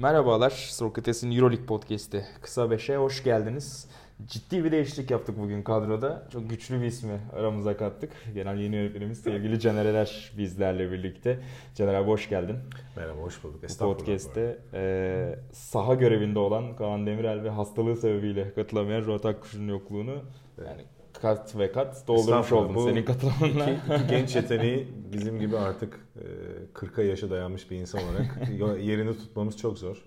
Merhabalar, Sokrates'in Euroleague Podcast'i Kısa Beş'e hoş geldiniz. Ciddi bir değişiklik yaptık bugün kadroda. Çok güçlü bir ismi aramıza kattık. Genel yeni yönetmenimiz sevgili Caner bizlerle birlikte. Caner abi hoş geldin. Merhaba, hoş bulduk. Bu podcast'te e, saha görevinde olan Kaan Demirel ve hastalığı sebebiyle katılamayan Ruat Akkuş'un yokluğunu yani kat ve kat doldurmuş oldun Bu senin katılımınla. Iki, iki genç yeteneği bizim gibi artık e, 40'a yaşa dayanmış bir insan olarak yerini tutmamız çok zor.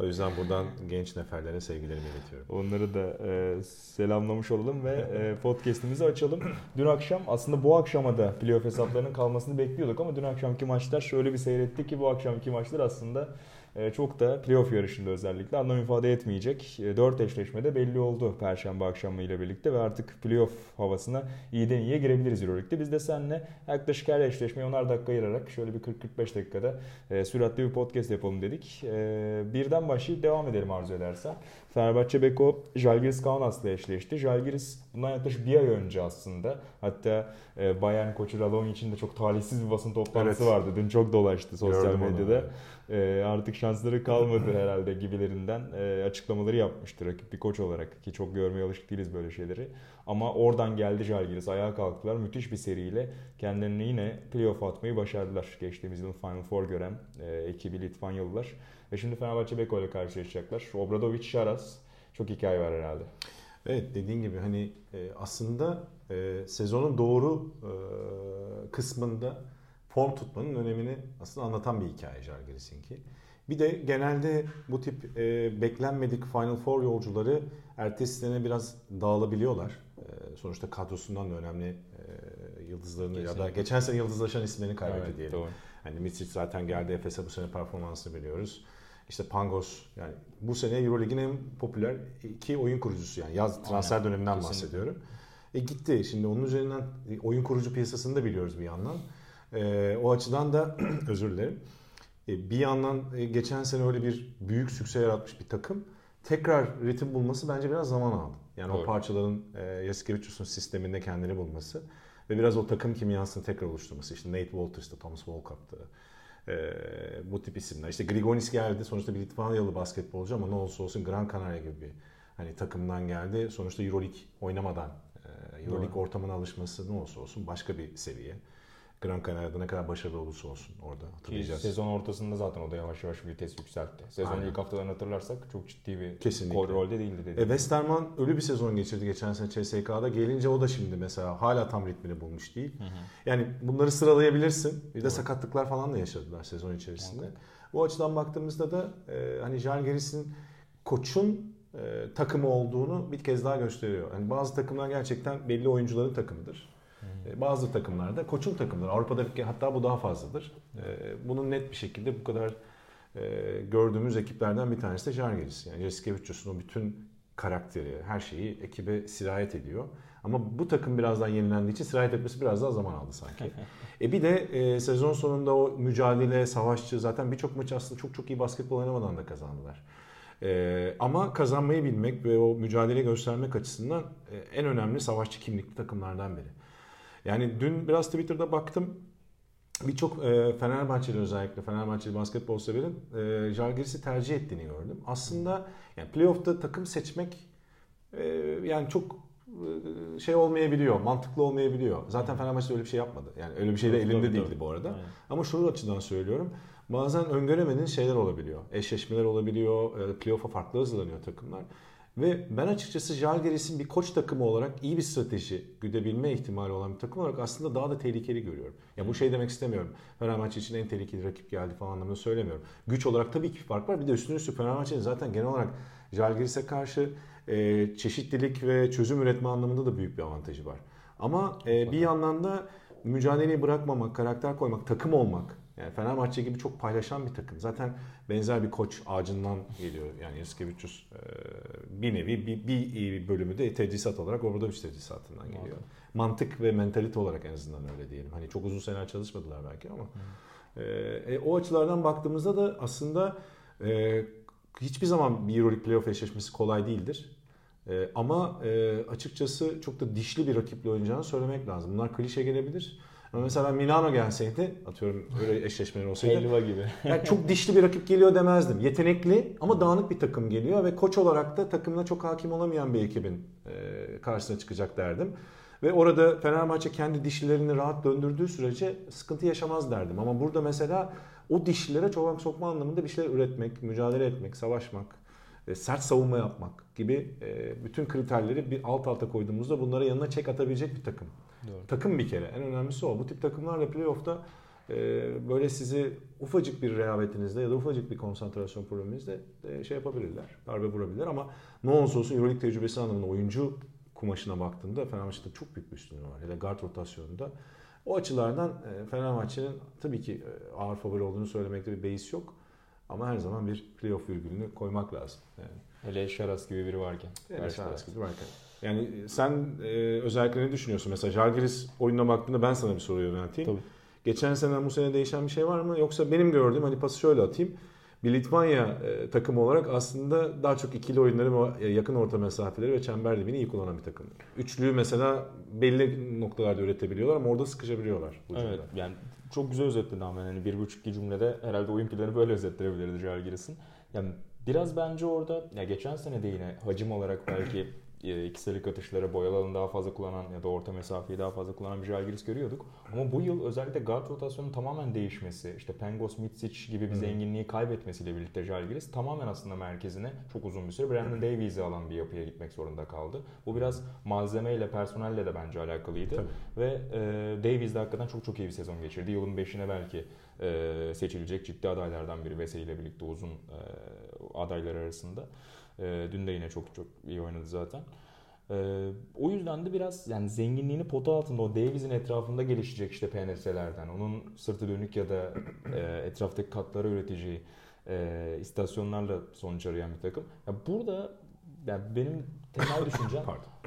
O yüzden buradan genç neferlere sevgilerimi iletiyorum. Onları da e, selamlamış olalım ve e, podcast'imizi açalım. Dün akşam aslında bu akşama da playoff hesaplarının kalmasını bekliyorduk ama dün akşamki maçlar şöyle bir seyretti ki bu akşamki maçlar aslında e, çok da playoff yarışında özellikle anlam ifade etmeyecek. 4 e, eşleşmede belli oldu Perşembe akşamı ile birlikte ve artık playoff havasına iyiden iyiye girebiliriz Euroleague'de. Biz de seninle yaklaşık her eşleşmeyi 10'ar dakika ayırarak şöyle bir 40-45 dakikada e, süratli bir podcast yapalım dedik. birden başlayıp devam edelim arzu edersen. Fenerbahçe Beko Jalgiris Kaunas'la eşleşti. Jalgiris bundan yaklaşık bir ay önce aslında hatta Bayern koçu Radon için de çok talihsiz bir basın toplantısı evet. vardı. Dün çok dolaştı sosyal Gördüm medyada. Onu e, artık şansları kalmadı herhalde gibilerinden e, açıklamaları yapmıştı rakip bir koç olarak ki çok görmeye alışık değiliz böyle şeyleri. Ama oradan geldi Jalgiris ayağa kalktılar müthiş bir seriyle kendilerini yine playoff atmayı başardılar. Geçtiğimiz yılın Final Four gören e, ekibi Litvanyalılar ve şimdi Fenerbahçe Beko ile karşılaşacaklar. Obradovic, Şaras çok hikaye var herhalde. Evet dediğin gibi hani e, aslında e, sezonun doğru e, kısmında form tutmanın önemini aslında anlatan bir hikaye Jalgiris'inki. Bir de genelde bu tip e, beklenmedik Final Four yolcuları ertesi sene biraz dağılabiliyorlar. E, sonuçta kadrosundan da önemli e, yıldızlarını Kesinlikle. ya da geçen sene yıldızlaşan isimlerini kaybetti evet, diyelim. Doğru. Hani Mitsic zaten geldi Efes'e bu sene performansını biliyoruz. İşte Pangos yani bu sene Euroleague'in en popüler iki oyun kurucusu yani yaz transfer Aynen. döneminden Kesinlikle. bahsediyorum. E gitti. Şimdi onun üzerinden oyun kurucu piyasasını da biliyoruz bir yandan. E, o açıdan da özür dilerim. E, bir yandan e, geçen sene öyle bir büyük sükse yaratmış bir takım tekrar ritim bulması bence biraz zaman aldı. Yani Doğru. o parçaların e, Yasikevicius'un sisteminde kendini bulması ve biraz o takım kimyasını tekrar oluşturması. İşte Nate Walters'tı, Thomas Volkap'tı. E, bu tip isimler. İşte Grigonis geldi. Sonuçta bir Litvanyalı basketbolcu ama ne olursa olsun Gran Canaria gibi bir hani takımdan geldi. Sonuçta Euroleague oynamadan e, Euroleague ortamına alışması ne olursa olsun başka bir seviye. Gran Canaria'da ne kadar başarılı olursa olsun orada hatırlayacağız. Ki sezon ortasında zaten o da yavaş yavaş vites yükseltti. Sezon Aynen. ilk haftalarını hatırlarsak çok ciddi bir Kesinlikle. rolde değildi dedi. E, Westerman ölü bir sezon geçirdi geçen sene CSK'da. Gelince o da şimdi mesela hala tam ritmini bulmuş değil. Hı hı. Yani bunları sıralayabilirsin. Bir de sakatlıklar falan da yaşadılar sezon içerisinde. Okay. Bu açıdan baktığımızda da e, hani Jalgiris'in koçun e, takımı olduğunu bir kez daha gösteriyor. Yani bazı takımlar gerçekten belli oyuncuların takımıdır. E, bazı takımlarda koçun takımları. Avrupa'da hatta bu daha fazladır. E, bunun net bir şekilde bu kadar e, gördüğümüz ekiplerden bir tanesi de Jargeris. Yani Jaskevicius'un o bütün karakteri, her şeyi ekibe sirayet ediyor. Ama bu takım birazdan yenilendiği için sirayet etmesi biraz daha zaman aldı sanki. e bir de e, sezon sonunda o mücadele, savaşçı zaten birçok maç aslında çok çok iyi basketbol oynamadan da kazandılar. E, ama kazanmayı bilmek ve o mücadele göstermek açısından e, en önemli savaşçı kimlikli takımlardan biri. Yani dün biraz Twitter'da baktım. Birçok e, Fenerbahçeli özellikle Fenerbahçeli basketbol severin e, Jalgiris'i tercih ettiğini gördüm. Aslında yani playoff'ta takım seçmek e, yani çok e, şey olmayabiliyor, mantıklı olmayabiliyor. Zaten Fenerbahçe öyle bir şey yapmadı. Yani öyle bir şey de elinde değildi bu arada. Ama şu açıdan söylüyorum. Bazen öngöremediğin şeyler olabiliyor. Eşleşmeler olabiliyor, e, playoff'a farklı hazırlanıyor takımlar. Ve ben açıkçası Jalgiris'in bir koç takımı olarak iyi bir strateji güdebilme ihtimali olan bir takım olarak aslında daha da tehlikeli görüyorum. Ya bu şey demek istemiyorum. Fenerbahçe için en tehlikeli rakip geldi falan anlamında söylemiyorum. Güç olarak tabii ki fark var. Bir de üstüne üstü Fenerbahçe'nin zaten genel olarak Jalgiris'e karşı e, çeşitlilik ve çözüm üretme anlamında da büyük bir avantajı var. Ama e, bir yandan da mücadeleyi bırakmamak, karakter koymak, takım olmak yani Fenerbahçe gibi çok paylaşan bir takım. Zaten benzer bir koç ağacından geliyor. Yani Yaskevicius e, bir nevi bir, bir bölümü de tedrisat olarak Obradoviç tedrisatından geliyor. Mantık. Mantık ve mentalite olarak en azından öyle diyelim. Hani çok uzun seneler çalışmadılar belki ama. Hmm. E, o açılardan baktığımızda da aslında e, hiçbir zaman bir Euroleague playoff eşleşmesi kolay değildir. E, ama e, açıkçası çok da dişli bir rakiple oynayacağını söylemek lazım. Bunlar klişe gelebilir. Ama mesela Milano gelseydi atıyorum öyle eşleşmeler olsaydı. Helva gibi. yani çok dişli bir rakip geliyor demezdim. Yetenekli ama dağınık bir takım geliyor ve koç olarak da takımına çok hakim olamayan bir ekibin e, karşısına çıkacak derdim. Ve orada Fenerbahçe kendi dişlilerini rahat döndürdüğü sürece sıkıntı yaşamaz derdim. Ama burada mesela o dişlilere çoğalak sokma anlamında bir şeyler üretmek, mücadele etmek, savaşmak, e, sert savunma yapmak gibi e, bütün kriterleri bir alt alta koyduğumuzda bunlara yanına çek atabilecek bir takım. Doğru. Takım bir kere. En önemlisi o. Bu tip takımlarla playoff'ta e, böyle sizi ufacık bir rehavetinizde ya da ufacık bir konsantrasyon probleminizde şey yapabilirler. Darbe vurabilirler ama ne olursa olsun Euroleague tecrübesi anlamında oyuncu kumaşına baktığında Fenerbahçe'de çok büyük bir üstünlüğü var. Ya da guard rotasyonunda. O açılardan Fenerbahçe'nin tabii ki ağır favori olduğunu söylemekte bir beis yok. Ama her zaman bir playoff virgülünü koymak lazım. Yani. Hele Şaras gibi biri varken. Hele Şaras gibi varken. Yani sen e, özellikle ne düşünüyorsun? Mesela Jalgiris oyununa baktığında ben sana bir soru yönelteyim. Tabii. Geçen sene bu sene değişen bir şey var mı? Yoksa benim gördüğüm hani pası şöyle atayım. Bir Litvanya e, takımı olarak aslında daha çok ikili oyunları ve yakın orta mesafeleri ve çember dibini iyi kullanan bir takım. Üçlüyü mesela belli noktalarda üretebiliyorlar ama orada sıkışabiliyorlar. Evet yani çok güzel özetledi ama yani bir buçuk iki cümlede herhalde oyun planı böyle özetleyebilirdi Jalgiris'in. Yani biraz bence orada ya geçen sene de yine hacim olarak belki e, ikiselik atışları boyalı alanı daha fazla kullanan ya da orta mesafeyi daha fazla kullanan bir Jalgiris görüyorduk. Ama bu yıl özellikle guard rotasyonun tamamen değişmesi, işte Pengos, Mitsic gibi bir zenginliği kaybetmesiyle birlikte Jalgiris tamamen aslında merkezine çok uzun bir süre Brandon Davies'i alan bir yapıya gitmek zorunda kaldı. Bu biraz malzemeyle, personelle de bence alakalıydı. Tabii. Ve e, Davies de hakikaten çok çok iyi bir sezon geçirdi. Yılın beşine belki e, seçilecek ciddi adaylardan biri Veseli ile birlikte uzun e, adaylar arasında. E, dün de yine çok çok iyi oynadı zaten. E, o yüzden de biraz yani zenginliğini pota altında o Davies'in etrafında gelişecek işte PNS'lerden. Onun sırtı dönük ya da e, etraftaki katlara üreteceği e, istasyonlarla sonuç arayan bir takım. Ya burada yani benim temel düşüncem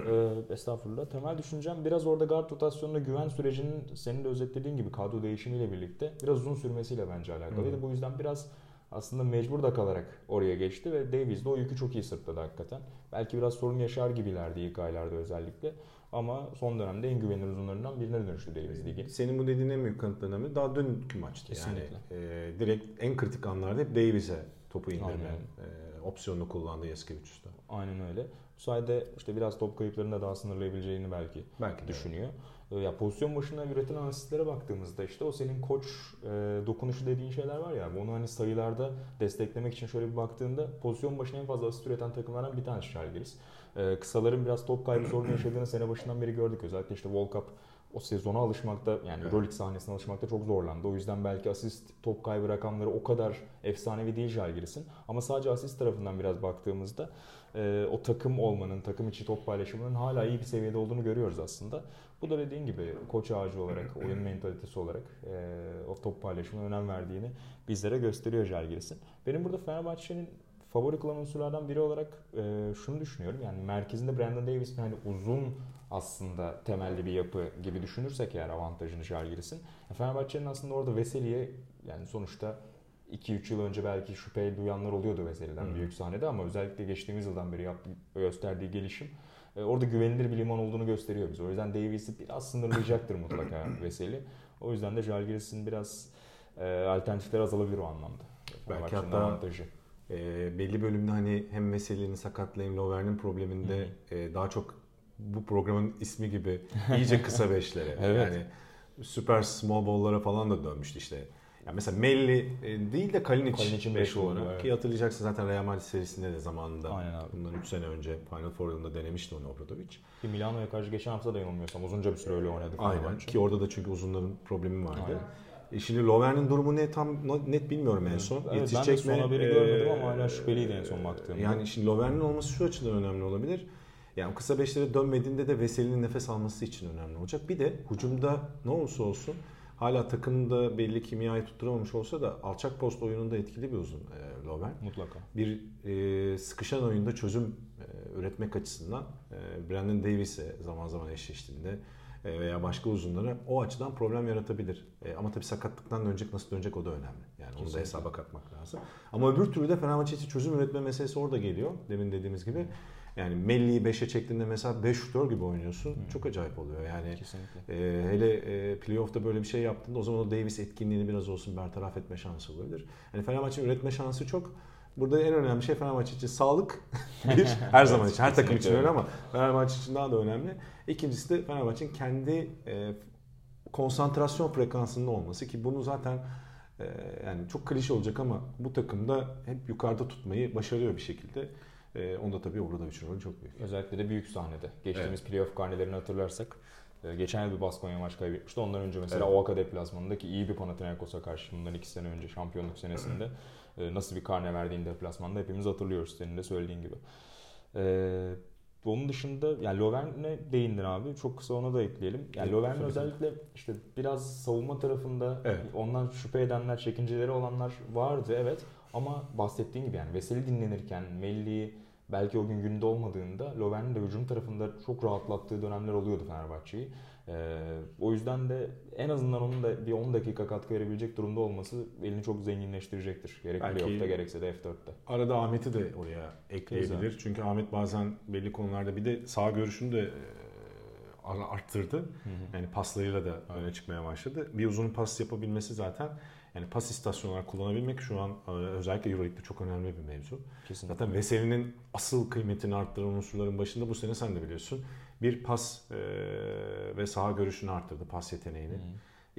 e, estağfurullah temel düşüncem biraz orada guard rotasyonunda güven sürecinin senin de özetlediğin gibi kadro değişimiyle birlikte biraz uzun sürmesiyle bence alakalıydı. Hı. Bu yüzden biraz aslında mecbur da kalarak oraya geçti ve Davies de o yükü çok iyi sırtladı hakikaten. Belki biraz sorun yaşar gibilerdi ilk aylarda özellikle. Ama son dönemde en güvenilir uzunlarından birine dönüştü Davies Ligi. Senin bu dediğin en büyük kanıtlarından daha dünkü maçtı. Kesinlikle. Yani e, direkt en kritik anlarda hep Davies'e topu indirme e, opsiyonunu kullandı Yaskevicius'ta. Aynen öyle. Bu sayede işte biraz top kayıplarını da daha sınırlayabileceğini belki, belki düşünüyor. Evet. Ee, ya pozisyon başına üretilen asistlere baktığımızda işte o senin koç e, dokunuşu dediğin şeyler var ya onu hani sayılarda desteklemek için şöyle bir baktığında pozisyon başına en fazla asist üreten takımlardan bir tanesi Žalgiris. E, kısaların biraz top kaybı sorunu yaşadığını sene başından beri gördük. Özellikle işte World Cup o sezona alışmakta yani Euroleague sahnesine alışmakta çok zorlandı. O yüzden belki asist top kaybı rakamları o kadar efsanevi değil Žalgiris'in. Ama sadece asist tarafından biraz baktığımızda e, o takım olmanın, takım içi top paylaşımının hala iyi bir seviyede olduğunu görüyoruz aslında. Bu da dediğin gibi koç ağacı olarak, oyun mentalitesi olarak e, o top paylaşımına önem verdiğini bizlere gösteriyor Žalgiris'in. Benim burada Fenerbahçe'nin favori kılan unsurlardan biri olarak e, şunu düşünüyorum. Yani merkezinde Brandon Davis'in hani uzun aslında temelli bir yapı gibi düşünürsek eğer avantajını Žalgiris'in. Fenerbahçe'nin aslında orada Veseli'ye yani sonuçta 2-3 yıl önce belki şüphe duyanlar oluyordu Veseli'den hmm. büyük sahnede ama özellikle geçtiğimiz yıldan beri yaptığı, gösterdiği gelişim e, orada güvenilir bir liman olduğunu gösteriyor bize. O yüzden Davies'i biraz sınırlayacaktır mutlaka Veseli. O yüzden de Jalgiris'in biraz e, alternatifleri azalabilir o anlamda. Belki hatta avantajı. E, belli bölümde hani hem Veseli'nin sakatlığı hem Lovern'in probleminde e, daha çok bu programın ismi gibi iyice kısa beşlere. evet. Yani süper small ball'lara falan da dönmüştü işte. Yani mesela Melli e, değil de Kalinic, Kalinic'in 5 olarak evet. ki hatırlayacaksın zaten Real Madrid serisinde de zamanında Aynen abi. bundan 3 sene önce Final Four yılında denemişti onu Obradovic. Ki Milano'ya karşı geçen hafta da yanılmıyorsam uzunca bir süre öyle oynadı. Aynen ki orada da çünkü uzunların problemi vardı. Aynen. E şimdi Lovern'in durumu ne tam net bilmiyorum en son. Evet, Yetişecek ben de son mi? haberi ee, görmedim ama hala şüpheliydi en son baktığımda. Yani şimdi Lovern'in olması şu açıdan önemli olabilir. Yani kısa beşlere dönmediğinde de Veseli'nin nefes alması için önemli olacak. Bir de hücumda ne olursa olsun hala takımda belli kimyayı tutturamamış olsa da alçak post oyununda etkili bir uzun e, Lovren. Mutlaka. Bir e, sıkışan oyunda çözüm e, üretmek açısından e, Brandon Davis'e zaman zaman eşleştiğinde e, veya başka uzunlara o açıdan problem yaratabilir. E, ama tabii sakatlıktan dönecek nasıl dönecek o da önemli. Yani Kesinlikle. onu da hesaba katmak lazım. Ama öbür türlü de Fenerbahçe için çözüm üretme meselesi orada geliyor. Demin dediğimiz gibi. Yani Melli'yi 5'e çektiğinde mesela 5 şutör gibi oynuyorsun. Hmm. Çok acayip oluyor. Yani Kesinlikle. e, hele e, playoff'ta böyle bir şey yaptığında o zaman o Davis etkinliğini biraz olsun bertaraf etme şansı olabilir. Yani Fenerbahçe'nin üretme şansı çok. Burada en önemli şey Fenerbahçe için sağlık. Bir, her zaman için, her takım için öyle ama Fenerbahçe için daha da önemli. İkincisi de Fenerbahçe'nin kendi e, konsantrasyon frekansının olması ki bunu zaten e, yani çok klişe olacak ama bu takımda hep yukarıda tutmayı başarıyor bir şekilde. E, onda tabii Obradovic'in rolü çok büyük. Özellikle de büyük sahnede. Geçtiğimiz evet. playoff karnelerini hatırlarsak e, geçen yıl bir Baskonya maç kaybetmişti. Ondan önce mesela evet. Oaka deplasmanındaki iyi bir Panathinaikos'a karşı bundan iki sene önce şampiyonluk senesinde e, nasıl bir karne verdiğini deplasmanda hepimiz hatırlıyoruz senin de söylediğin gibi. Ee, onun dışında yani Lovern'e değindin abi. Çok kısa ona da ekleyelim. Yani Lovern özellikle işte biraz savunma tarafında evet. ondan şüphe edenler, çekinceleri olanlar vardı evet. Ama bahsettiğin gibi yani Veseli dinlenirken, Melli belki o gün günde olmadığında Lovern'in de hücum tarafında çok rahatlattığı dönemler oluyordu Fenerbahçe'yi. Ee, o yüzden de en azından onun da bir 10 dakika katkı verebilecek durumda olması elini çok zenginleştirecektir. Gerek Belki playoff'ta gerekse de F4'te. Arada Ahmet'i de oraya ekleyebilir. Güzel. Çünkü Ahmet bazen belli konularda bir de sağ görüşünü de e, arttırdı. Hı hı. Yani paslarıyla da öne çıkmaya başladı. Bir uzun pas yapabilmesi zaten yani pas istasyonlar kullanabilmek şu an e, özellikle Euroleague'de çok önemli bir mevzu. Kesinlikle. Zaten Veseli'nin asıl kıymetini arttıran unsurların başında bu sene sen de biliyorsun bir pas e, ve saha görüşünü arttırdı, pas yeteneğini. Hı.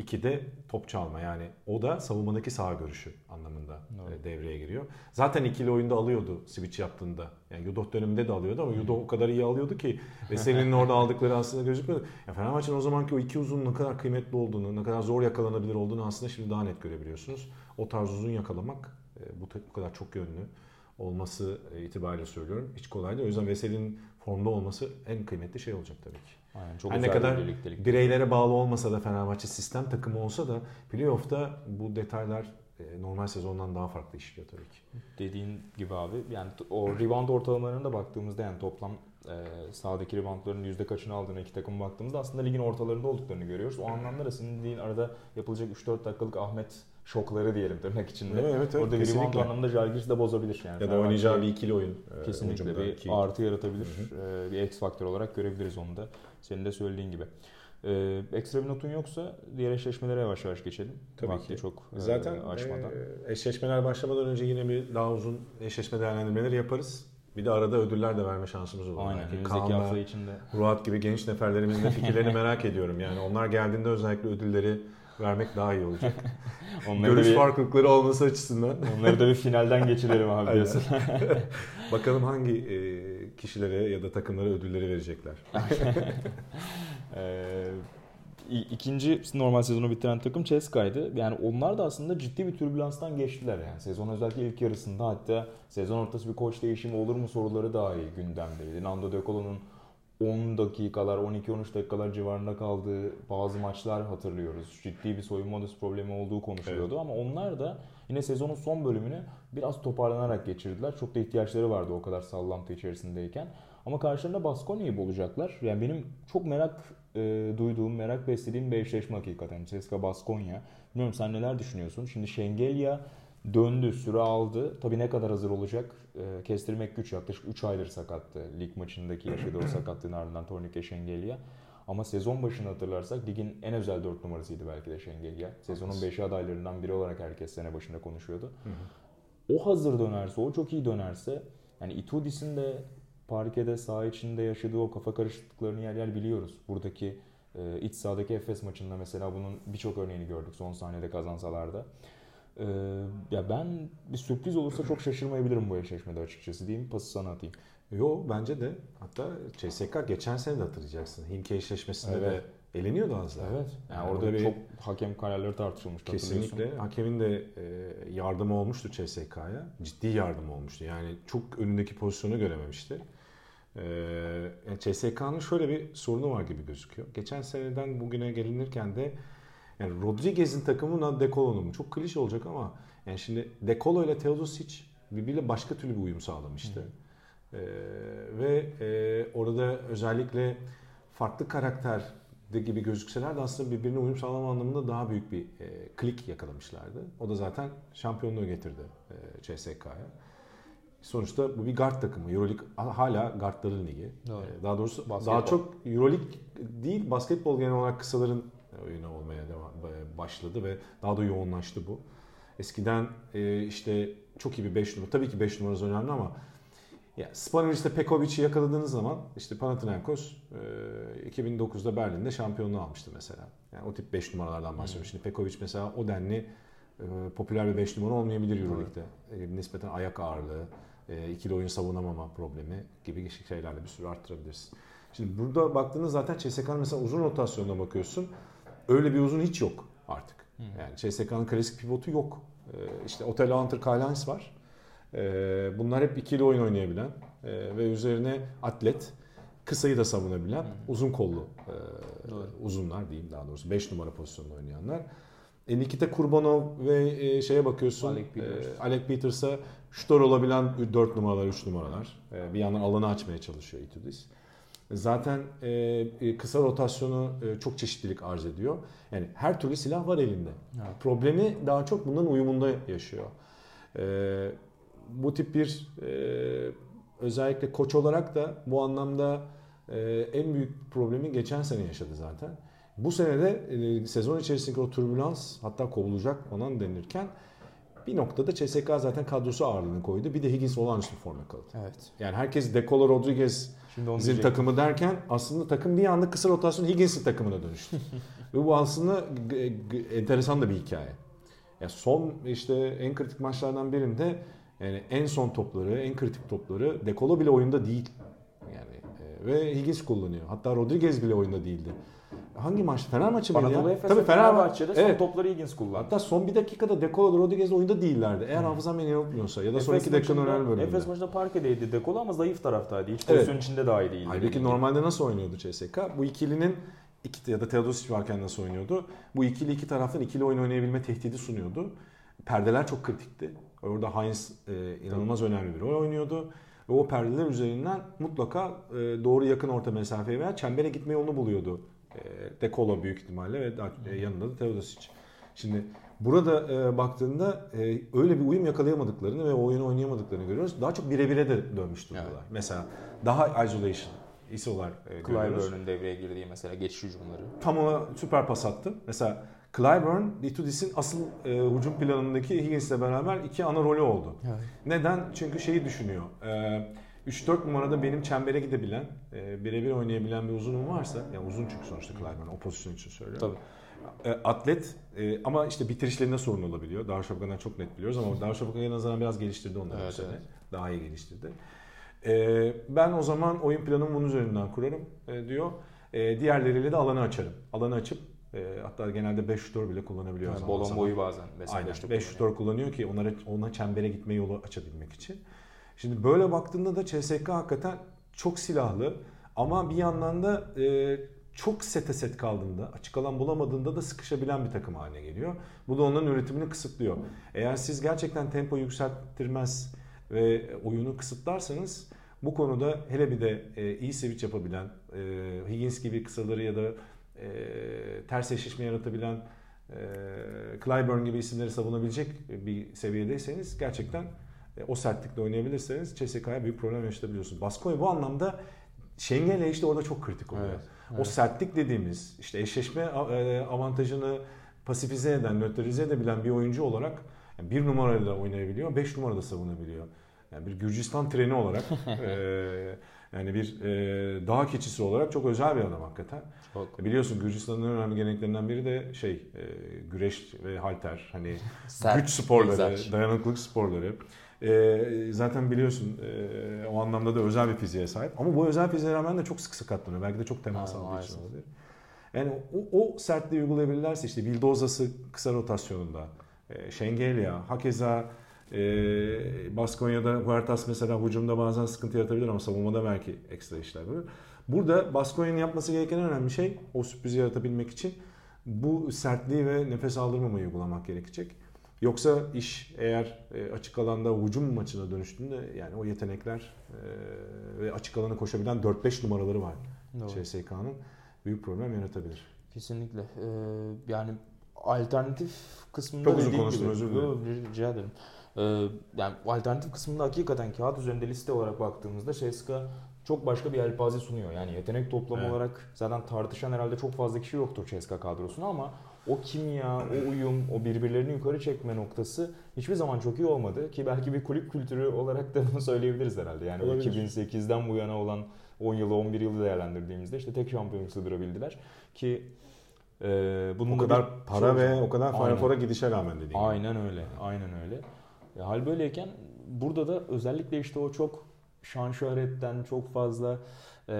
İki de top çalma yani o da savunmadaki saha görüşü anlamında evet. devreye giriyor. Zaten ikili oyunda alıyordu switch yaptığında. Yani Yudo döneminde de alıyordu ama Yudo o kadar iyi alıyordu ki ve senin orada aldıkları aslında gözükmüyordu. Ya Fenerbahçe'nin o zamanki o iki uzun ne kadar kıymetli olduğunu, ne kadar zor yakalanabilir olduğunu aslında şimdi daha net görebiliyorsunuz. O tarz uzun yakalamak bu, bu kadar çok yönlü olması itibariyle söylüyorum. Hiç kolay değil. O yüzden Veseli'nin formda olması en kıymetli şey olacak tabii ki. Aynen, çok Her ne kadar bireylere bağlı olmasa da Fenerbahçe sistem takımı olsa da playoff'ta bu detaylar e, normal sezondan daha farklı işliyor tabii ki. Dediğin gibi abi yani o rebound ortalamalarına da baktığımızda yani toplam e, sahadaki reboundların yüzde kaçını aldığını iki takım baktığımızda aslında ligin ortalarında olduklarını görüyoruz. O anlamda da senin dediğin arada yapılacak 3-4 dakikalık Ahmet şokları diyelim tırnak içinde. Evet, evet, Orada bir rebound anlamında Jalgiris de bozabilir yani. Ya da oynayacağı bir ikili oyun. E, kesinlikle bir iki. artı yaratabilir. Hı hı. E, bir X faktör olarak görebiliriz onu da. Senin de söylediğin gibi. Ee, ekstra bir notun yoksa diğer eşleşmelere yavaş yavaş geçelim. Tabii Vakti ki. çok e, Zaten e, aşmadan. E, eşleşmeler başlamadan önce yine bir daha uzun eşleşme değerlendirmeleri yaparız. Bir de arada ödüller de verme şansımız olur. Aynen. Yani Önümüzdeki hafta içinde. Ruat gibi genç neferlerimizin de fikirlerini merak ediyorum. Yani onlar geldiğinde özellikle ödülleri vermek daha iyi olacak. Görüş bir, farklılıkları olması açısından. Onları da bir finalden geçirelim abi diyorsun. Bakalım hangi e, kişilere ya da takımlara ödülleri verecekler. ee, ikinci normal sezonu bitiren takım Ceska'ydı. Yani onlar da aslında ciddi bir türbülanstan geçtiler yani. Sezon özellikle ilk yarısında hatta sezon ortası bir koç değişimi olur mu soruları daha iyi gündemdeydi. Nando De Colo'nun 10 dakikalar, 12-13 dakikalar civarında kaldığı bazı maçlar hatırlıyoruz. Ciddi bir soyunma odası problemi olduğu konuşuluyordu evet. ama onlar da yine sezonun son bölümünü biraz toparlanarak geçirdiler. Çok da ihtiyaçları vardı o kadar sallantı içerisindeyken. Ama karşılarında Baskonya'yı bulacaklar. Yani benim çok merak e, duyduğum, merak beslediğim bir eşleşme hakikaten. CSKA Baskonya. Bilmiyorum sen neler düşünüyorsun? Şimdi Şengelya döndü, süre aldı. Tabii ne kadar hazır olacak e, kestirmek güç. Yaklaşık 3 aydır sakattı. Lig maçındaki yaşadığı o sakatlığın ardından Tornike Şengelya. Ama sezon başını hatırlarsak ligin en özel 4 numarasıydı belki de Şengelya. Sezonun 5 adaylarından biri olarak herkes sene başında konuşuyordu. O hazır dönerse, o çok iyi dönerse yani Itudis'in de parkede saha içinde yaşadığı o kafa karışıklıklarını yer yer biliyoruz. Buradaki e, iç sahadaki Efes maçında mesela bunun birçok örneğini gördük son saniyede kazansalar da. Ee, ya ben bir sürpriz olursa çok şaşırmayabilirim bu eşleşmede açıkçası diyeyim. Pası sana atayım. Yo bence de. Hatta CSK geçen sene de hatırlayacaksın. Hinke eşleşmesinde evet. de eleniyordu az daha. Evet. Yani, yani orada bir, çok hakem kararları tartışılmıştı Kesinlikle. Hakemin de e, yardımı olmuştu CSK'ya. Ciddi yardım olmuştu. Yani çok önündeki pozisyonu görememişti. Ee, yani CSK'nın şöyle bir sorunu var gibi gözüküyor. Geçen seneden bugüne gelinirken de yani Rodriguez'in takımı Decolo'nun mu? Çok klişe olacak ama yani şimdi Decolo ile Teodosic birbiriyle başka türlü bir uyum sağlamıştı. Ee, ve e, orada özellikle farklı karakter de gibi gözükseler de aslında birbirine uyum sağlama anlamında daha büyük bir e, klik yakalamışlardı. O da zaten şampiyonluğu getirdi e, CSK'ya. sonuçta bu bir guard takımı. Euroleague hala guardların ligi. Ee, Daha doğrusu Basketbol. daha çok Euroleague değil basketbol genel olarak kısaların oyunu olmaya devam başladı ve daha da yoğunlaştı bu. Eskiden e, işte çok iyi bir 5 numara. Tabii ki 5 numarası önemli ama ya Spanovic'te Pekovic'i yakaladığınız zaman işte Panathinaikos e, 2009'da Berlin'de şampiyonluğu almıştı mesela. Yani o tip 5 numaralardan bahsediyorum. Şimdi Pekovic mesela o denli e, popüler bir 5 numara olmayabilir Euroleague'de. E, nispeten ayak ağırlığı, e, ikili oyun savunamama problemi gibi şeylerle bir sürü arttırabilirsin. Şimdi burada baktığınız zaten CSK'nın mesela uzun rotasyonuna bakıyorsun. Öyle bir uzun hiç yok artık. Yani CSK'nın klasik pivotu yok. E, işte Otel Hunter Kylans var. E, bunlar hep ikili oyun oynayabilen e, ve üzerine atlet, kısayı da savunabilen uzun kollu e, Doğru. uzunlar diyeyim daha doğrusu 5 numara pozisyonunda oynayanlar. E, Nikita Kurbanov ve e, şeye bakıyorsun Alec Peters. e, Alec Peters'a şutör olabilen 4 numaralar 3 numaralar. E, bir yandan alanı açmaya çalışıyor Itudis. Zaten e, e, kısa rotasyonu e, çok çeşitlilik arz ediyor. Yani her türlü silah var elinde. Evet. Problemi daha çok bunların uyumunda yaşıyor. E, bu tip bir e, özellikle koç olarak da bu anlamda e, en büyük problemi geçen sene yaşadı zaten. Bu sene de e, sezon içerisindeki o türbülans hatta kovulacak falan denirken bir noktada CSK zaten kadrosu ağırlığını koydu. Bir de Higgins olağanüstü forma kaldı. Evet. Yani herkes Decolo Rodriguez Şimdi onu bizim diyecektim. takımı derken aslında takım bir anda kısa rotasyon Higgins'in takımına dönüştü. Ve bu aslında enteresan da bir hikaye. Ya son işte en kritik maçlardan birinde yani en son topları, en kritik topları Dekolo bile oyunda değil. Yani e, ve Higgins kullanıyor. Hatta Rodriguez bile oyunda değildi. Hangi maç? Fener maçı mıydı Anadolu ya? Efes Tabii. Fenerbahçe'de son Evet. topları Higgins kullandı. Hatta son bir dakikada Dekolo Rodriguez oyunda değillerdi. Eğer hafızam beni yanıltmıyorsa ya da son iki dakikanın önemli bölümünde. Efes maçında parkedeydi Dekolo ama zayıf taraftaydı. Hiç Evet. pozisyon içinde dahi değildi. Halbuki normalde nasıl oynuyordu CSK? Bu ikilinin iki, ya da Teodosic varken nasıl oynuyordu? Bu ikili iki taraftan ikili oyun oynayabilme tehdidi sunuyordu. Perdeler çok kritikti. Orada Heinz e, inanılmaz önemli bir rol oynuyordu. Ve o perdeler üzerinden mutlaka e, doğru yakın orta mesafeye veya çembere gitme yolunu buluyordu. E, Dekolo büyük ihtimalle ve e, yanında da Teodosic. Şimdi burada e, baktığında e, öyle bir uyum yakalayamadıklarını ve oyunu oynayamadıklarını görüyoruz. Daha çok bire bire de dönmüş durumdalar. Evet. Mesela daha isolation isolar e. Clyburn'un devreye girdiği mesela geçiş hücumları. Tam ona süper pas attı. Mesela Clyburn, Itudis'in asıl e, hücum planındaki Higgins'le beraber iki ana rolü oldu. Evet. Neden? Çünkü şeyi düşünüyor. E, 3-4 numarada benim çembere gidebilen, e, birebir oynayabilen bir uzunum varsa, yani uzun çünkü sonuçta Clyburn o pozisyon için söylüyorum. Tabii. E, atlet e, ama işte bitirişlerinde sorun olabiliyor. Darüşşafaka'dan çok net biliyoruz ama Darüşşafaka'ya nazaran biraz geliştirdi onları bu Evet, sene. evet. Daha iyi geliştirdi. E, ben o zaman oyun planımı bunun üzerinden kurarım e, diyor. E, diğerleriyle de alanı açarım. Alanı açıp e, hatta genelde 5 şutör bile kullanabiliyor. Yani Bolon boyu bazen. Aynen. beşte 5 kullanıyor. şutör kullanıyor ki onlara, ona çembere gitme yolu açabilmek için. Şimdi böyle baktığında da CSK hakikaten çok silahlı ama bir yandan da e, çok sete set kaldığında, açık alan bulamadığında da sıkışabilen bir takım haline geliyor. Bu da onların üretimini kısıtlıyor. Eğer siz gerçekten tempo yükselttirmez ve oyunu kısıtlarsanız bu konuda hele bir de e, iyi switch yapabilen, e, Higgins gibi kısaları ya da e, ters eşleşme yaratabilen e, Clyburn gibi isimleri savunabilecek bir seviyedeyseniz gerçekten o sertlikle oynayabilirseniz CSK'ya büyük problem yaşatabiliyorsunuz. Baskonya bu anlamda Schengen'le işte orada çok kritik oluyor. Evet, O evet. sertlik dediğimiz işte eşleşme e, avantajını pasifize eden, nötralize edebilen bir oyuncu olarak yani bir numarayla oynayabiliyor, beş numarada savunabiliyor. Yani bir Gürcistan treni olarak e, yani bir e, dağ keçisi olarak çok özel bir adam hakikaten. Çok. Biliyorsun Gürcistan'ın önemli geleneklerinden biri de şey e, güreş ve halter hani Sert, güç sporları, egzersiz. dayanıklılık sporları. E, zaten biliyorsun e, o anlamda da özel bir fiziğe sahip. Ama bu özel fiziğe rağmen de çok sık sakatlanıyor. Belki de çok temas aldığı için maalesef. olabilir. Yani o, o sertliği uygulayabilirlerse işte Vildoza'sı kısa rotasyonunda, e, Şengelya, hakeza e, Baskonya'da Huertas mesela hücumda bazen sıkıntı yaratabilir ama savunmada belki ekstra işler görür. Burada Baskonya'nın yapması gereken en önemli şey o sürprizi yaratabilmek için bu sertliği ve nefes aldırmamayı uygulamak gerekecek. Yoksa iş eğer e, açık alanda hücum maçına dönüştüğünde yani o yetenekler e, ve açık alana koşabilen 4-5 numaraları var. CSK'nın büyük problem yaratabilir. Kesinlikle. Ee, yani alternatif kısmında Çok uzun konuştum, gibi. özür dilerim. Rica ederim. Ee, yani alternatif kısmında hakikaten kağıt üzerinde liste olarak baktığımızda CSKA çok başka bir yelpaze sunuyor. Yani yetenek toplamı Evet. olarak zaten tartışan herhalde çok fazla kişi yoktur CSKA kadrosunda ama o kimya, o uyum, o birbirlerini yukarı çekme noktası hiçbir zaman çok iyi olmadı. Ki belki bir kulüp kültürü olarak da bunu söyleyebiliriz herhalde. Yani Olabilir. 2008'den bu yana olan 10 yılı 11 yılı değerlendirdiğimizde işte tek şampiyonluk sığdırabildiler. Ki e, bunun O da kadar bir- para çok- ve o kadar Four'a gidişe rağmen dediğim gibi. Aynen öyle. Aynen öyle. E, hal böyleyken burada da özellikle işte o çok şan şöhretten çok fazla e,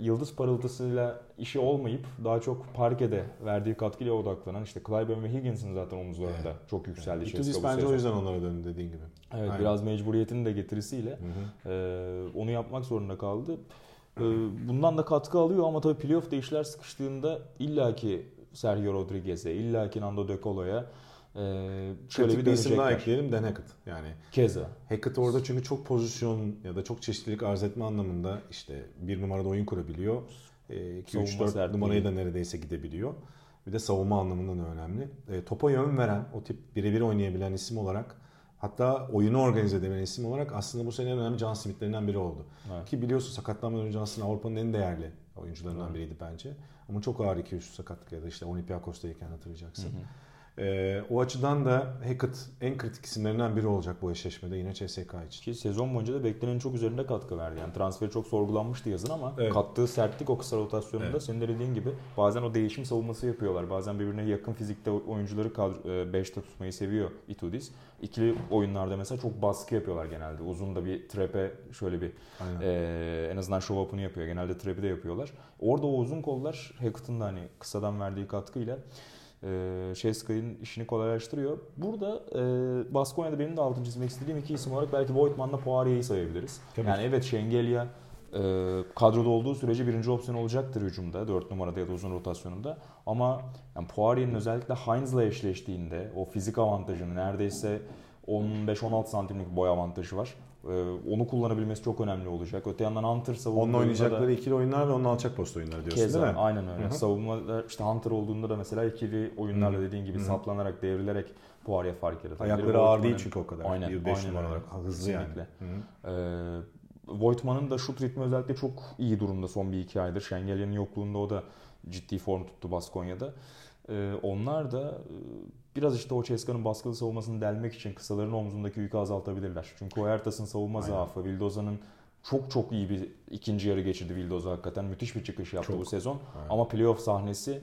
yıldız parıltısıyla işi olmayıp daha çok parkede verdiği katkıyla odaklanan işte Clyburn ve Higgins'in zaten omuzlarında çok yükseldi. Ceska bu bence o yüzden onlara döndü dediğin gibi. Evet Aynen. biraz mecburiyetinin de getirisiyle Hı hı. ee, onu yapmak zorunda kaldı. Ee, bundan da katkı alıyor ama tabii playoff'ta işler sıkıştığında illaki Sergio Rodriguez'e, illaki Nando De Colo'ya e, şöyle Kritik bir bir isim daha ekleyelim Dan Hackett. Yani Keza. Hackett orada çünkü çok pozisyon ya da çok çeşitlilik arz etme anlamında işte bir numarada oyun kurabiliyor. 2 3 Savunma 4 sertliği. numarayı da neredeyse gidebiliyor. Bir de savunma anlamında da önemli. E, topa yön veren, o tip birebir oynayabilen isim olarak hatta oyunu organize edebilen isim olarak aslında bu sene en önemli John Smith'lerinden biri oldu. Evet. Ki biliyorsun sakatlanmadan önce aslında Avrupa'nın en değerli oyuncularından biriydi bence. Ama çok ağır 2-3 sakatlık ya da işte Olympiakos'tayken hatırlayacaksın. Ee, o açıdan da Hackett en kritik isimlerinden biri olacak bu eşleşmede yine CSK için. Ki sezon boyunca da beklenenin çok üzerinde katkı verdi. Yani transferi çok sorgulanmıştı yazın ama Evet. kattığı sertlik o kısa rotasyonunda Evet. senin de dediğin gibi bazen o değişim savunması yapıyorlar. Bazen birbirine yakın fizikte oyuncuları 5'te tutmayı seviyor Itudis. İkili oyunlarda mesela çok baskı yapıyorlar genelde. Uzun da bir trap'e şöyle bir Aynen. Ee, en azından show up'ını yapıyor. Genelde trap'i de yapıyorlar. Orada o uzun kollar Hackett'ın da hani kısadan verdiği katkıyla e, Sheskay'ın işini kolaylaştırıyor. Burada e, Baskonya'da benim de altını çizmek istediğim iki isim olarak belki Voigtman'la Poirier'i sayabiliriz. Tabii yani ki. evet Şengelya e, kadroda olduğu sürece birinci opsiyon olacaktır hücumda. 4 numarada ya da uzun rotasyonunda. Ama yani Poirier'in özellikle Heinz'la eşleştiğinde o fizik avantajını neredeyse 15-16 santimlik boy avantajı var. Ee, onu kullanabilmesi çok önemli olacak. Öte yandan Hunter savunma Onunla oyununda da- oynayacakları ikili oyunlar ve onun alçak post oyunları diyorsun Keza, değil mi? aynen öyle. Hı hı. Savunmada işte Hunter olduğunda da mesela ikili oyunlarla dediğin gibi Hı hı. saplanarak, devrilerek Poirier fark yaratabilir. Ayakları ağır Voigtman'ın- değil çünkü o kadar. Aynen, 1.5 aynen numara öyle. olarak hızlı yani. Kesinlikle. Hı. Ee, Voigtman'ın da şut ritmi özellikle çok iyi durumda son bir iki aydır. Şengelya'nın yokluğunda o da ciddi form tuttu Baskonya'da. Ee, onlar da e, biraz işte o Ceska'nın baskılı savunmasını delmek için kısaların omzundaki yükü azaltabilirler. Çünkü o Ertas'ın savunma Aynen. zaafı, Vildoza'nın çok çok iyi bir ikinci yarı geçirdi Vildoza hakikaten. Müthiş bir çıkış yaptı Çok. bu sezon. Aynen. Ama playoff sahnesi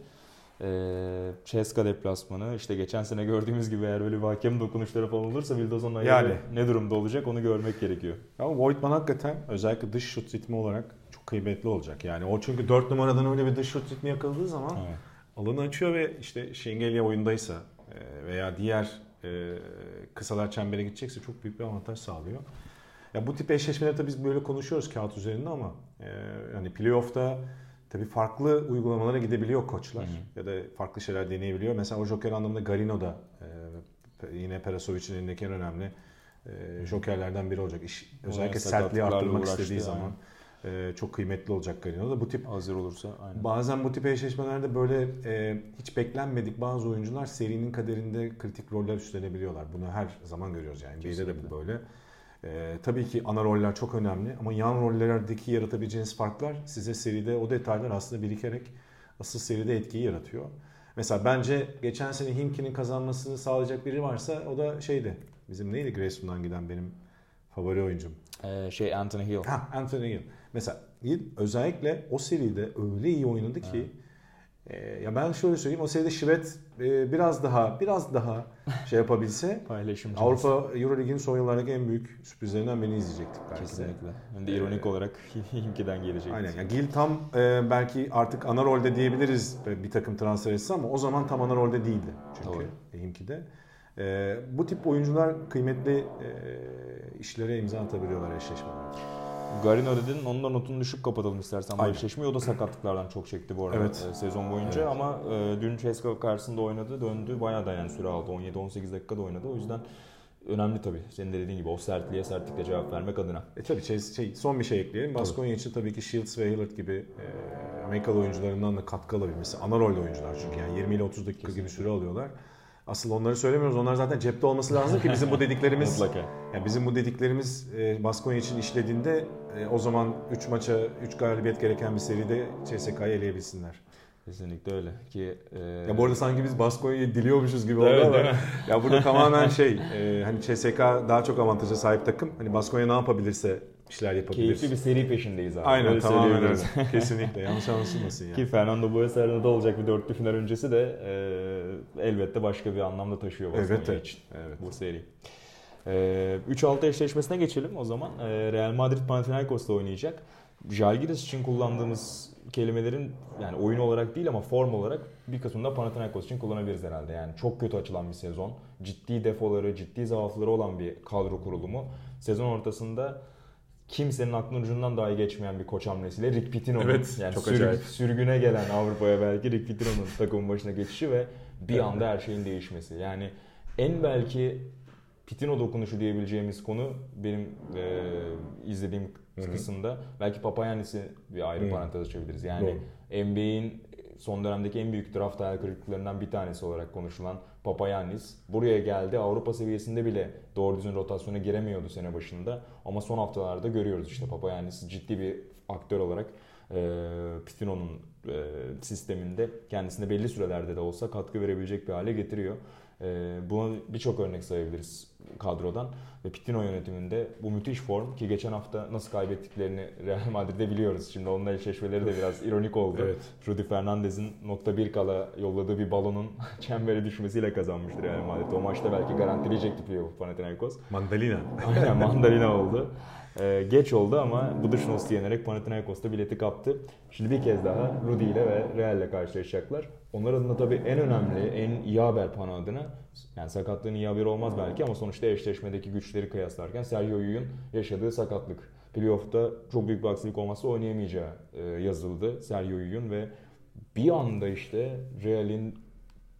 e, Ceska deplasmanı işte geçen sene gördüğümüz gibi eğer böyle bir hakem dokunuşları falan olursa Vildoza'nın ayağı Yani. ne durumda olacak onu görmek gerekiyor. Ama Voigtman hakikaten özellikle dış şut ritmi olarak çok kıymetli olacak. Yani o çünkü 4 numaradan öyle bir dış şut ritmi yakaladığı zaman Evet. Alanı açıyor ve işte Şengelya oyundaysa e, veya diğer e, kısalar çembere gidecekse çok büyük bir avantaj sağlıyor. Ya bu tip eşleşmeleri tabii biz böyle konuşuyoruz kağıt üzerinde ama e, yani playoff'ta tabii farklı uygulamalara gidebiliyor koçlar Hı ya da farklı şeyler deneyebiliyor. Mesela o joker anlamında Garino da yine Perasovic'in elindeki en önemli jokerlerden biri olacak. İş, özellikle sertliği arttırmak istediği zaman e, çok kıymetli olacak Garino da. Bu tip Hazır olursa aynen. Bazen bu tip eşleşmelerde böyle e, hiç beklenmedik bazı oyuncular serinin kaderinde kritik roller üstlenebiliyorlar. Bunu her zaman görüyoruz yani. NBA'de de bu böyle. E, tabii ki ana roller çok önemli ama yan rollerdeki yaratabileceğiniz farklar size seride o detaylar aslında birikerek asıl seride etkiyi yaratıyor. Mesela bence geçen sene Himki'nin kazanmasını sağlayacak biri varsa o da şeydi. Bizim neydi Grayson'dan giden benim favori oyuncum. Ee, şey Anthony Hill. Ha, Anthony Hill. Mesela özellikle o seride öyle iyi oynadı ki e, ya ben şöyle söyleyeyim o seride Şivet e, biraz daha biraz daha şey yapabilse. Avrupa Euroleague'in son yıllardaki en büyük sürprizlerinden birini izleyecektik belki de. Kesinlikle. Hem de ironik Ee, olarak Hinkie'den gelecek. Aynen. Yani Gil tam e, belki artık ana rolde diyebiliriz e, bir takım transfer etse ama o zaman tam ana rolde değildi. Çünkü Doğru. Himki'de. E, bu tip oyuncular kıymetli e, işlere imza atabiliyorlar eşleşmelerde. Garino dedin onun da notunu düşük kapatalım istersen Aynen. eşleşmeyi. O da sakatlıklardan çok çekti bu arada Evet. e, sezon boyunca Evet. ama e, dün Ceska karşısında oynadı döndü bayağı da yani süre aldı 17-18 dakikada oynadı o yüzden önemli tabii senin de dediğin gibi o sertliğe sertlikle cevap vermek adına. E tabii şey, şey, son bir şey ekleyelim. Baskonya için tabii ki Shields ve Hillard gibi e, Amerikalı oyuncularından da katkı alabilmesi. Ana rolde oyuncular çünkü yani 20 ile 30 dakika gibi Kesinlikle. süre alıyorlar. Asıl onları söylemiyoruz. Onlar zaten cepte olması lazım ki bizim bu dediklerimiz Mutlaka. yani bizim bu dediklerimiz e, Baskonya için işlediğinde e, o zaman 3 maça 3 galibiyet gereken bir seride CSK'yı eleyebilsinler. Kesinlikle öyle ki e, Ya bu arada sanki biz Baskonya'yı diliyormuşuz gibi oldu ama ya burada tamamen şey e, hani CSK daha çok avantaja sahip takım. Hani Baskonya ne yapabilirse işler yapabilir. keyifli bir seri peşindeyiz abi. Aynen Öyle tamamen öyle. Kesinlikle yanlış anlaşılmasın yani. Ki Fernando Buesa'da da olacak bir dörtlü final öncesi de e, elbette başka bir anlamda taşıyor Baskonya Evet, için evet. bu seri. E, 3-6 eşleşmesine geçelim o zaman. E, Real Madrid Panathinaikos'ta oynayacak. Jalgiris için kullandığımız kelimelerin yani oyun olarak değil ama form olarak bir kısmında Panathinaikos için kullanabiliriz herhalde. Yani çok kötü açılan bir sezon. Ciddi defoları, ciddi zaafları olan bir kadro kurulumu. Sezon ortasında kimsenin aklının ucundan dahi geçmeyen bir koç hamlesiyle Rick Pitino'nun Evet, yani çok sürg- acayip. sürgüne gelen Avrupa'ya belki Rick Pitino'nun takımın başına geçişi ve bir anda her şeyin değişmesi. Yani en belki Pitino dokunuşu diyebileceğimiz konu benim e, izlediğim Hı hı. kısımda belki Papayannis'i bir ayrı Hı. parantez açabiliriz. Yani NBA'in son dönemdeki en büyük draft hayal kırıklıklarından bir tanesi olarak konuşulan Papayannis buraya geldi. Avrupa seviyesinde bile doğru düzgün rotasyona giremiyordu sene başında. Ama son haftalarda görüyoruz işte Papayannis ciddi bir aktör olarak e, Pitino'nun e, sisteminde kendisine belli sürelerde de olsa katkı verebilecek bir hale getiriyor. E, buna birçok örnek sayabiliriz kadrodan ve Pitino yönetiminde bu müthiş form ki geçen hafta nasıl kaybettiklerini Real Madrid'de biliyoruz. Şimdi onunla eşleşmeleri de biraz ironik oldu. Evet. Rudy Fernandez'in nokta bir kala yolladığı bir balonun çembere düşmesiyle kazanmıştır Real Madrid. O maçta belki garantileyecekti playoff Panathinaikos. Mandalina. Aynen mandalina oldu. Ee, geç oldu ama Buduşnos yenerek Panathinaikos'ta bileti kaptı. Şimdi bir kez daha Rudy ile ve Real ile karşılaşacaklar. Onlar adına tabii en önemli, en iyi haber Pana adına yani sakatlığın iyi haberi olmaz belki ama sonuçta eşleşmedeki güçleri kıyaslarken Sergio Yuy'un yaşadığı sakatlık. Playoff'ta çok büyük bir aksilik olmazsa oynayamayacağı e, yazıldı Sergio Yuy'un ve bir anda işte Real'in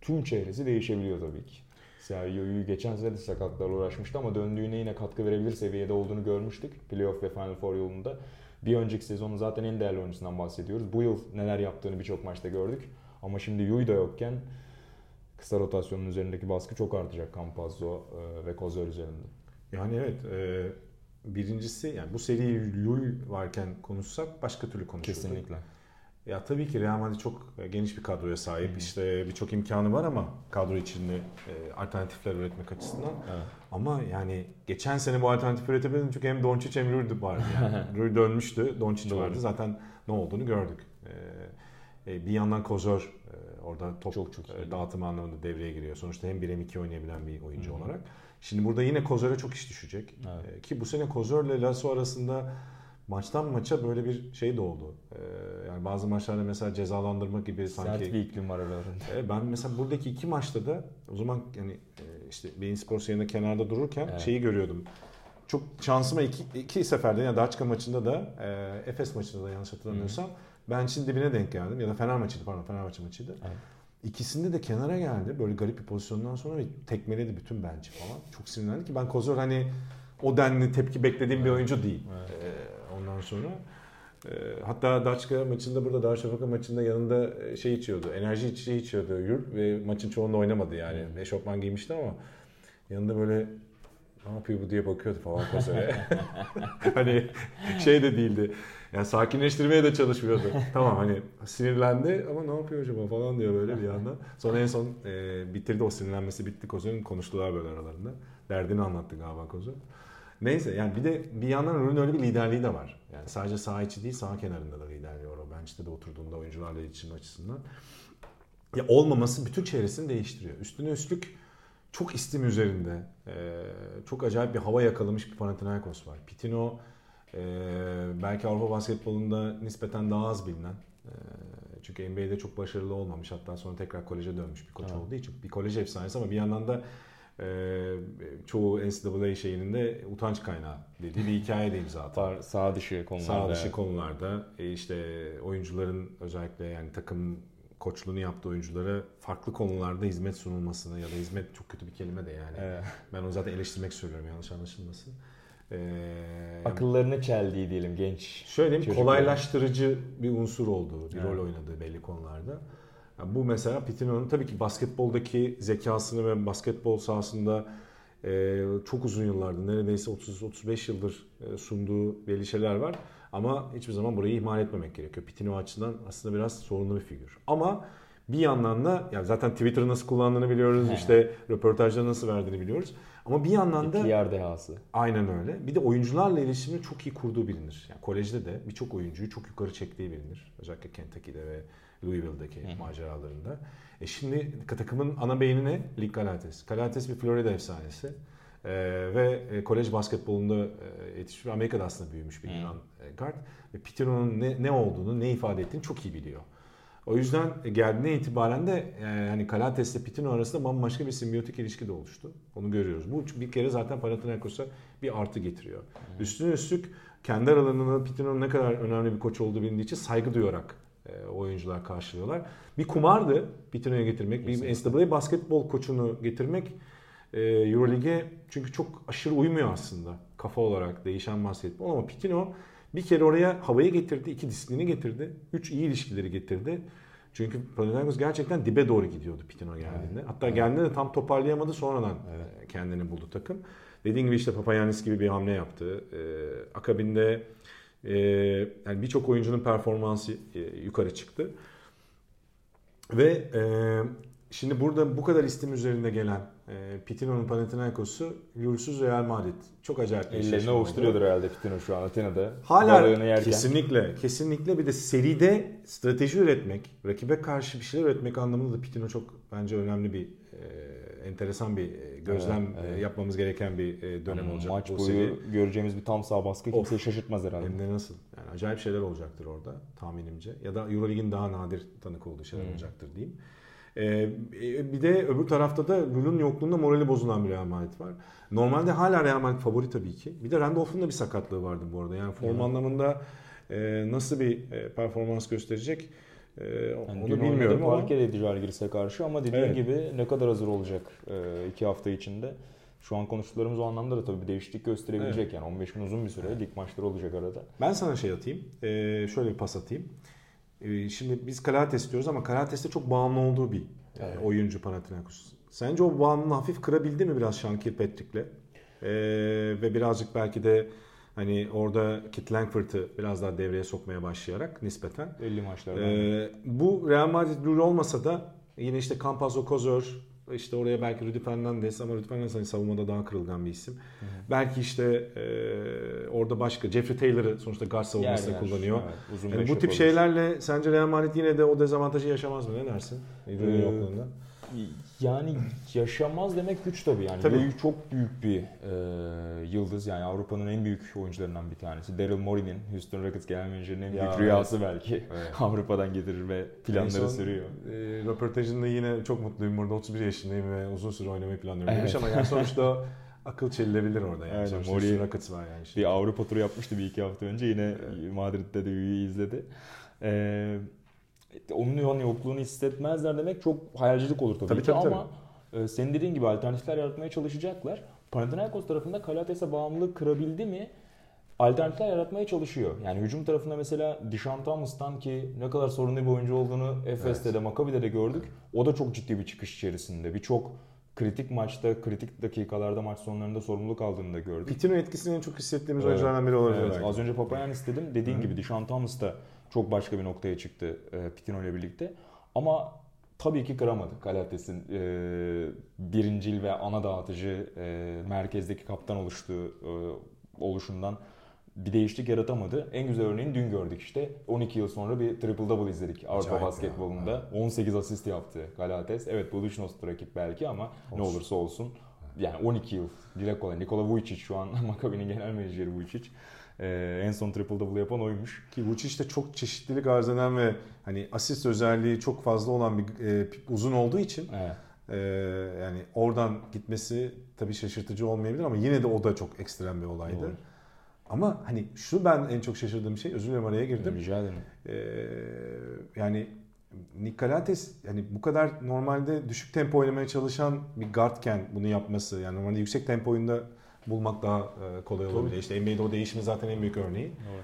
tüm çehresi değişebiliyor tabii ki. Sergio'yu geçen sene de sakatlarla uğraşmıştı ama döndüğüne yine katkı verebilir seviyede olduğunu görmüştük. Playoff ve Final Four yolunda. Bir önceki sezonun zaten en değerli oyuncusundan bahsediyoruz. Bu yıl neler yaptığını birçok maçta gördük. Ama şimdi Yui da yokken kısa rotasyonun üzerindeki baskı çok artacak Campazzo e, ve Kozor üzerinde. Yani evet. e, birincisi yani bu seriyi Lul varken konuşsak başka türlü konuşurduk. Kesinlikle. Ya tabii ki Real Madrid çok e, geniş bir kadroya sahip. Hı. İşte birçok imkanı var ama kadro içinde e, alternatifler üretmek açısından. Evet. Ama yani geçen sene bu alternatif üretemedim çünkü hem Doncic hem Rüd vardı yani. Rüd dönmüştü, Doncic vardı. Zaten ne olduğunu gördük. E, e, bir yandan Kozor e, orada top Çok çok e, dağıtımı anlamında devreye giriyor. Sonuçta hem 1 hem 2 oynayabilen bir oyuncu hı. olarak. Şimdi burada yine Kozor'a çok iş düşecek. Evet. E, ki bu sene Kozor ile Lasso arasında maçtan maça böyle bir şey de oldu. E, yani bazı maçlarda mesela cezalandırma gibi sanki Sert bir iklim var aralarında. e, Ben mesela buradaki iki maçta da o zaman yani e, işte Bein Sports yerine kenarda dururken Evet. şeyi görüyordum. Çok şansıma iki, iki seferde yani Daçka maçında da e, Efes maçında da yanlış hatırlamıyorsam bench'in dibine denk geldim. Ya da Fener maçıydı pardon Fenerbahçe maçıydı. Evet. İkisinde de kenara geldi. Böyle garip bir pozisyondan sonra ve tekmeledi bütün bench'i falan. Çok sinirlendi ki ben Kozor hani o denli tepki beklediğim bir oyuncu değil. Evet. Ondan sonra e, hatta Daçka maçında burada Darüşşafaka maçında yanında e, şey içiyordu. Enerji içeceği içiyordu Yurt ve maçın çoğunda oynamadı yani. Hı. Eşofman giymişti ama yanında böyle ne yapıyor bu diye bakıyordu falan Kozor'a. hani şey de değildi. Yani sakinleştirmeye de çalışmıyordu. tamam hani sinirlendi ama ne yapıyor acaba falan diyor böyle bir yandan. Sonra en son e, bitirdi o sinirlenmesi bitti Kozor'un konuştular böyle aralarında. Derdini anlattı galiba Kozor. Neyse yani bir de bir yandan Rune öyle bir liderliği de var. Yani sadece sağ içi değil sağ kenarında da liderliği var. O bench'te de oturduğunda oyuncularla iletişim açısından. Ya olmaması bütün çevresini değiştiriyor. Üstüne üstlük çok istim üzerinde. e, çok acayip bir hava yakalamış bir Panathinaikos var. Pitino e, belki Avrupa basketbolunda nispeten daha az bilinen. e, çünkü NBA'de çok başarılı olmamış. Hatta sonra tekrar koleje dönmüş bir koç Evet. olduğu için. Bir kolej efsanesi ama bir yandan da e, çoğu NCAA şeyinin de utanç kaynağı dediği bir hikaye de imza atan. Sağ, dışı konularda. Sağ dışı konularda e, işte oyuncuların özellikle yani takım koçluğunu yaptığı oyunculara farklı konularda hizmet sunulmasını ya da hizmet çok kötü bir kelime de yani. Evet. Ben onu zaten eleştirmek söylüyorum yanlış anlaşılmasın. Ee, Akıllarını çeldiği diyelim genç. şöyle diyeyim kolaylaştırıcı bir unsur olduğu, bir Evet. rol oynadığı belli konularda. Yani bu mesela Pitino'nun tabii ki basketboldaki zekasını ve basketbol sahasında e, çok uzun yıllardır neredeyse 30-35 yıldır e, sunduğu belli şeyler var. Ama hiçbir zaman burayı ihmal etmemek gerekiyor. Pitino açısından aslında biraz sorunlu bir figür. Ama bir yandan da yani zaten Twitter'ı nasıl kullandığını biliyoruz. işte röportajları nasıl verdiğini biliyoruz. Ama bir yandan da PR dehası. Aynen öyle. Bir de oyuncularla iletişimini çok iyi kurduğu bilinir. Yani kolejde de birçok oyuncuyu çok yukarı çektiği bilinir. Özellikle Kentucky'de ve Louisville'daki Hı. maceralarında. E şimdi takımın ana beyni ne? Lig Galates. Galates bir Florida efsanesi. Ee, ve e, kolej basketbolunda e, yetişmiş. Amerika'da aslında büyümüş bir Yunan e, guard. Ve Pitino'nun ne, ne olduğunu, ne ifade ettiğini çok iyi biliyor. O yüzden geldiğine itibaren de yani hani Kalates ile Pitino arasında bambaşka bir simbiyotik ilişki de oluştu. Onu görüyoruz. Bu bir kere zaten Panathinaikos'a bir artı getiriyor. Hmm. Üstüne üstlük kendi aralarında Pitino'nun ne kadar önemli bir koç olduğu bilindiği için saygı duyarak e, oyuncular karşılıyorlar. Bir kumardı Pitino'ya getirmek. Bir NCAA basketbol koçunu getirmek e, Euroleague'e çünkü çok aşırı uymuyor aslında kafa olarak değişen basketbol ama Pitino bir kere oraya havayı getirdi, iki disiplini getirdi, üç iyi ilişkileri getirdi. Çünkü Panathinaikos gerçekten dibe doğru gidiyordu Pitino geldiğinde. Evet. Hatta evet. geldiğinde de tam toparlayamadı sonradan evet. kendini buldu takım. Dediğim gibi işte Papayanis gibi bir hamle yaptı. Ee, akabinde e, yani birçok oyuncunun performansı e, yukarı çıktı. Ve e, şimdi burada bu kadar istim üzerinde gelen e, Pitino'nun Panathinaikos'u Juventus Real Madrid. Çok acayip bir Ellerini ovuşturuyordur herhalde Pitino şu an Atina'da. Hala kesinlikle. Kesinlikle bir de seride strateji üretmek, rakibe karşı bir şeyler üretmek anlamında da Pitino çok bence önemli bir e, enteresan bir gözlem evet, evet. yapmamız gereken bir e, dönem hmm, olacak. Maç boyu seri. göreceğimiz bir tam sağ baskı kimseyi of. şaşırtmaz herhalde. Hem de nasıl? Yani acayip şeyler olacaktır orada tahminimce. Ya da Euroleague'in daha nadir tanık olduğu şeyler hmm. olacaktır diyeyim. Ee, bir de öbür tarafta da Lul'un yokluğunda morali bozulan bir Real Madrid var. Normalde hala Real Madrid favori tabii ki. Bir de Randolph'un da bir sakatlığı vardı bu arada. Yani form anlamında e, nasıl bir e, performans gösterecek e, yani onu bilmiyorum ama. Parke edici Algiris'e karşı ama dediğin evet. gibi ne kadar hazır olacak e, iki hafta içinde. Şu an konuştuklarımız o anlamda da tabii bir değişiklik gösterebilecek. Evet. Yani 15 gün uzun bir süre evet. lig maçları olacak arada. Ben sana şey atayım. E, şöyle bir pas atayım. Ee, şimdi biz Kalates diyoruz ama Kalates'te çok bağımlı olduğu bir e, evet. oyuncu Panathinaikos. Sence o bağımlılığını hafif kırabildi mi biraz Shankir Patrick'le? Ee, ve birazcık belki de hani orada Kit Langford'ı biraz daha devreye sokmaya başlayarak nispeten. 50 maçlarda. Ee, bu Real Madrid rol olmasa da yine işte Campaz Okozor, işte oraya belki Rudy Fernandez ama Rudy Fernandez hani savunmada daha kırılgan bir isim. Hı. Belki işte e, orada başka Jeffrey Taylor'ı sonuçta guard savunmasında yer, yer. kullanıyor. Evet, uzun yani bu tip olur. şeylerle sence Real Madrid yine de o dezavantajı yaşamaz mı? Ne dersin? Ee, yokluğunda. Yani yaşamaz demek güç tabii yani. Tabii. Büyük, çok büyük bir e, yıldız yani Avrupa'nın en büyük oyuncularından bir tanesi. Daryl Morey'nin Houston Rockets genel menajerinin en büyük rüyası evet. belki. Evet. Avrupa'dan getirir ve planları son, sürüyor. E, röportajında yine çok mutluyum burada 31 yaşındayım ve uzun süre oynamayı planlıyorum evet. demiş ama yani sonuçta akıl çelilebilir orada yani. Aynen, Sonuçta Rockets var yani. Şimdi. Bir Avrupa turu yapmıştı bir iki hafta önce yine evet. Madrid'de de üyeyi izledi. Eee onun yani yokluğunu hissetmezler demek çok hayalcilik olur tabii, tabii ki tabii, ama tabii. E, senin dediğin gibi alternatifler yaratmaya çalışacaklar. Panathinaikos tarafında Kalates'e bağımlılık kırabildi mi? Alternatifler yaratmaya çalışıyor. Yani hücum tarafında mesela Dishon Thomas'tan ki ne kadar sorunlu bir oyuncu olduğunu Efes'te evet. de Maccabi'de de gördük. O da çok ciddi bir çıkış içerisinde. Birçok kritik maçta, kritik dakikalarda maç sonlarında sorumluluk aldığını da gördük. Pitino etkisini çok hissettiğimiz evet. oyunculardan biri olabilir. Evet. Az önce Papayan istedim. Dediğin Hı. gibi Dishon Thomas da çok başka bir noktaya çıktı e, Pitino ile birlikte. Ama tabii ki kıramadı Kalates'in e, birincil ve ana dağıtıcı e, merkezdeki kaptan oluştuğu e, oluşundan bir değişiklik yaratamadı. En güzel örneğini dün gördük işte. 12 yıl sonra bir triple double izledik Avrupa basketbolunda. Ya. 18 asist yaptı Galates. Evet bu Duşnos'tu rakip belki ama olsun. ne olursa olsun. Yani 12 yıl dile kolay. Nikola Vujicic şu an Maccabi'nin genel menajeri Vujicic. Ee, en son triple double yapan oymuş. Ki Vucic de çok çeşitlilik arz eden ve hani asist özelliği çok fazla olan bir e, uzun olduğu için evet. e, yani oradan gitmesi tabii şaşırtıcı olmayabilir ama yine de o da çok ekstrem bir olaydı. Doğru. Ama hani şu ben en çok şaşırdığım şey, özür dilerim araya girdim. Rica ederim. Ee, yani Nikolates yani bu kadar normalde düşük tempo oynamaya çalışan bir guardken bunu yapması yani normalde yüksek tempo oyunda bulmak daha e, kolay olabilir. İşte NBA'de o değişimi zaten en büyük örneği. Evet.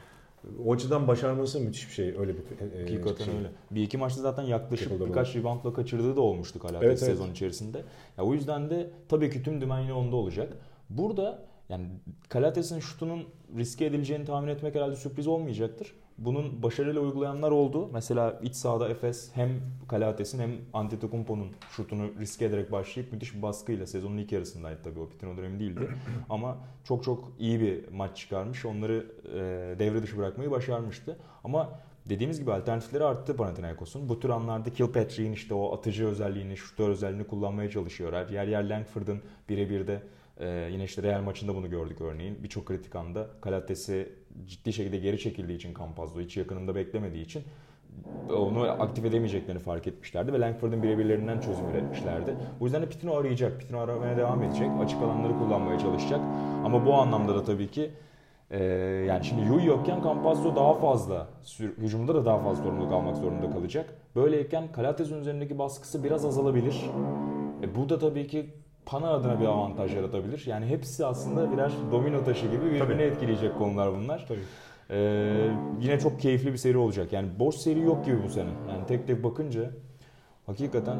o açıdan başarması müthiş bir şey. Öyle bir e, Hakikaten şey. öyle. Bir iki maçta zaten yaklaşık Tackle'da birkaç reboundla kaçırdığı da olmuştu Kalates Evet, evet. sezon içerisinde. Ya o yüzden de tabii ki tüm dümen yine onda olacak. Burada yani Kalates'in şutunun riske edileceğini tahmin etmek herhalde sürpriz olmayacaktır. Bunun başarıyla uygulayanlar oldu. Mesela iç sahada Efes hem Kalates'in hem Antetokounmpo'nun şutunu riske ederek başlayıp müthiş bir baskıyla sezonun ilk yarısındaydı tabii o Pitino dönemi değildi. Ama çok çok iyi bir maç çıkarmış. Onları e, devre dışı bırakmayı başarmıştı. Ama dediğimiz gibi alternatifleri arttı Panathinaikos'un. Bu tür anlarda Kilpatrick'in işte o atıcı özelliğini, şutör özelliğini kullanmaya çalışıyorlar. Yer yer Langford'ın birebir de ee, yine işte Real maçında bunu gördük örneğin. Birçok kritik anda Kalates'i ciddi şekilde geri çekildiği için Campazzo hiç yakınında beklemediği için onu aktif edemeyeceklerini fark etmişlerdi ve Langford'un birebirlerinden çözüm üretmişlerdi. Bu yüzden de Pitino arayacak. Pitino aramaya devam edecek. Açık alanları kullanmaya çalışacak. Ama bu anlamda da tabii ki e, yani şimdi Yui yokken Campazzo daha fazla hücumda da daha fazla sorumluluk almak zorunda kalacak. Böyleyken Kalates'in üzerindeki baskısı biraz azalabilir. E, bu da tabii ki Pana adına bir avantaj yaratabilir. Yani hepsi aslında birer domino taşı gibi birbirini Tabii. etkileyecek konular bunlar. Tabii. Ee, yine çok keyifli bir seri olacak. Yani boş seri yok gibi bu sene. Yani tek tek bakınca hakikaten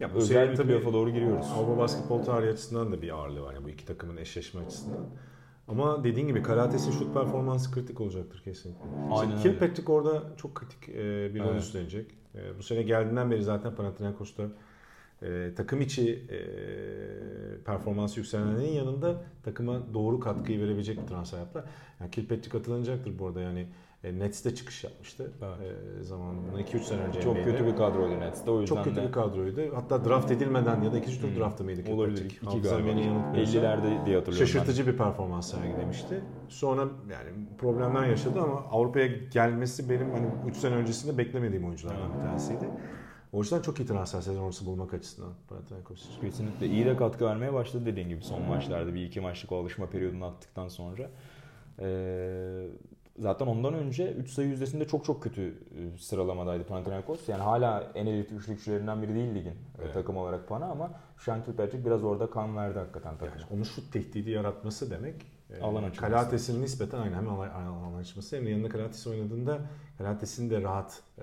Ya bu özel bir tabii playoff'a doğru giriyoruz. Avrupa basketbol tarihi açısından da bir ağırlığı var. Yani bu iki takımın eşleşme açısından. Ama dediğin gibi Kalates'in şut performansı kritik olacaktır kesinlikle. Aynen İşte öyle. Kilpatrick orada çok kritik e, bir rol Evet. üstlenecek. E, bu sene geldiğinden beri zaten Panathinaikos'ta e, takım içi e, performansı yükselenlerin yanında takıma doğru katkıyı verebilecek bir transfer yaptılar. Yani Kilpatrick atılacaktır bu arada yani e, Nets'te çıkış yapmıştı. E, zamanında 2-3 sene önce Çok NBA'de. kötü bir kadroydu Nets'te. O yüzden Çok kötü de bir kadroydu. Hatta draft edilmeden ya da ikinci tur Hmm. draftı mıydı? olabilir. Kilpatrick? İki Hafızam galiba. beni yanıltmıyorsa. 50'lerde diye hatırlıyorum Şaşırtıcı bir performans sergilemişti. Sonra yani problemler yaşadı ama Avrupa'ya gelmesi benim hani 3 sene öncesinde beklemediğim oyunculardan bir tanesiydi. O yüzden çok iyi transfer sezon ortası bulmak açısından Panathinaikos için. Kesinlikle iyi de katkı vermeye başladı dediğin gibi son maçlarda. Bir iki maçlık o alışma periyodunu attıktan sonra. Ee, zaten ondan önce 3 sayı yüzdesinde çok çok kötü e, sıralamadaydı Panathinaikos. Yani hala en elit üçlükçülerinden biri değil ligin e, Evet. takım olarak Pana ama Sean Kilpatrick biraz orada kan verdi hakikaten takıma. Yani onun şut tehdidi yaratması demek e, Alan açılması. Kalates'in nispeten aynı hem alan, açması hem de yanında Kalates oynadığında Kalates'in de rahat e,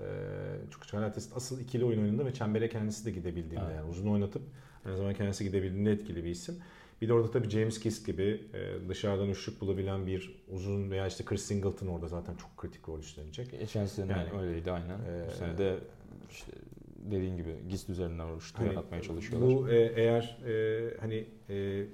çünkü Kalates asıl ikili oyun oynadığında ve çembere kendisi de gidebildiğinde Evet. yani uzun oynatıp aynı zamanda kendisi gidebildiğinde etkili bir isim. Bir de orada tabii James Kiss gibi e, dışarıdan üçlük bulabilen bir uzun veya işte Chris Singleton orada zaten çok kritik rol üstlenecek. Geçen sene Yani, öyleydi aynen. e, Bu sene de işte dediğin gibi GIST üzerinden uçtu Hani yaratmaya çalışıyorlar. Bu e, eğer e, hani e,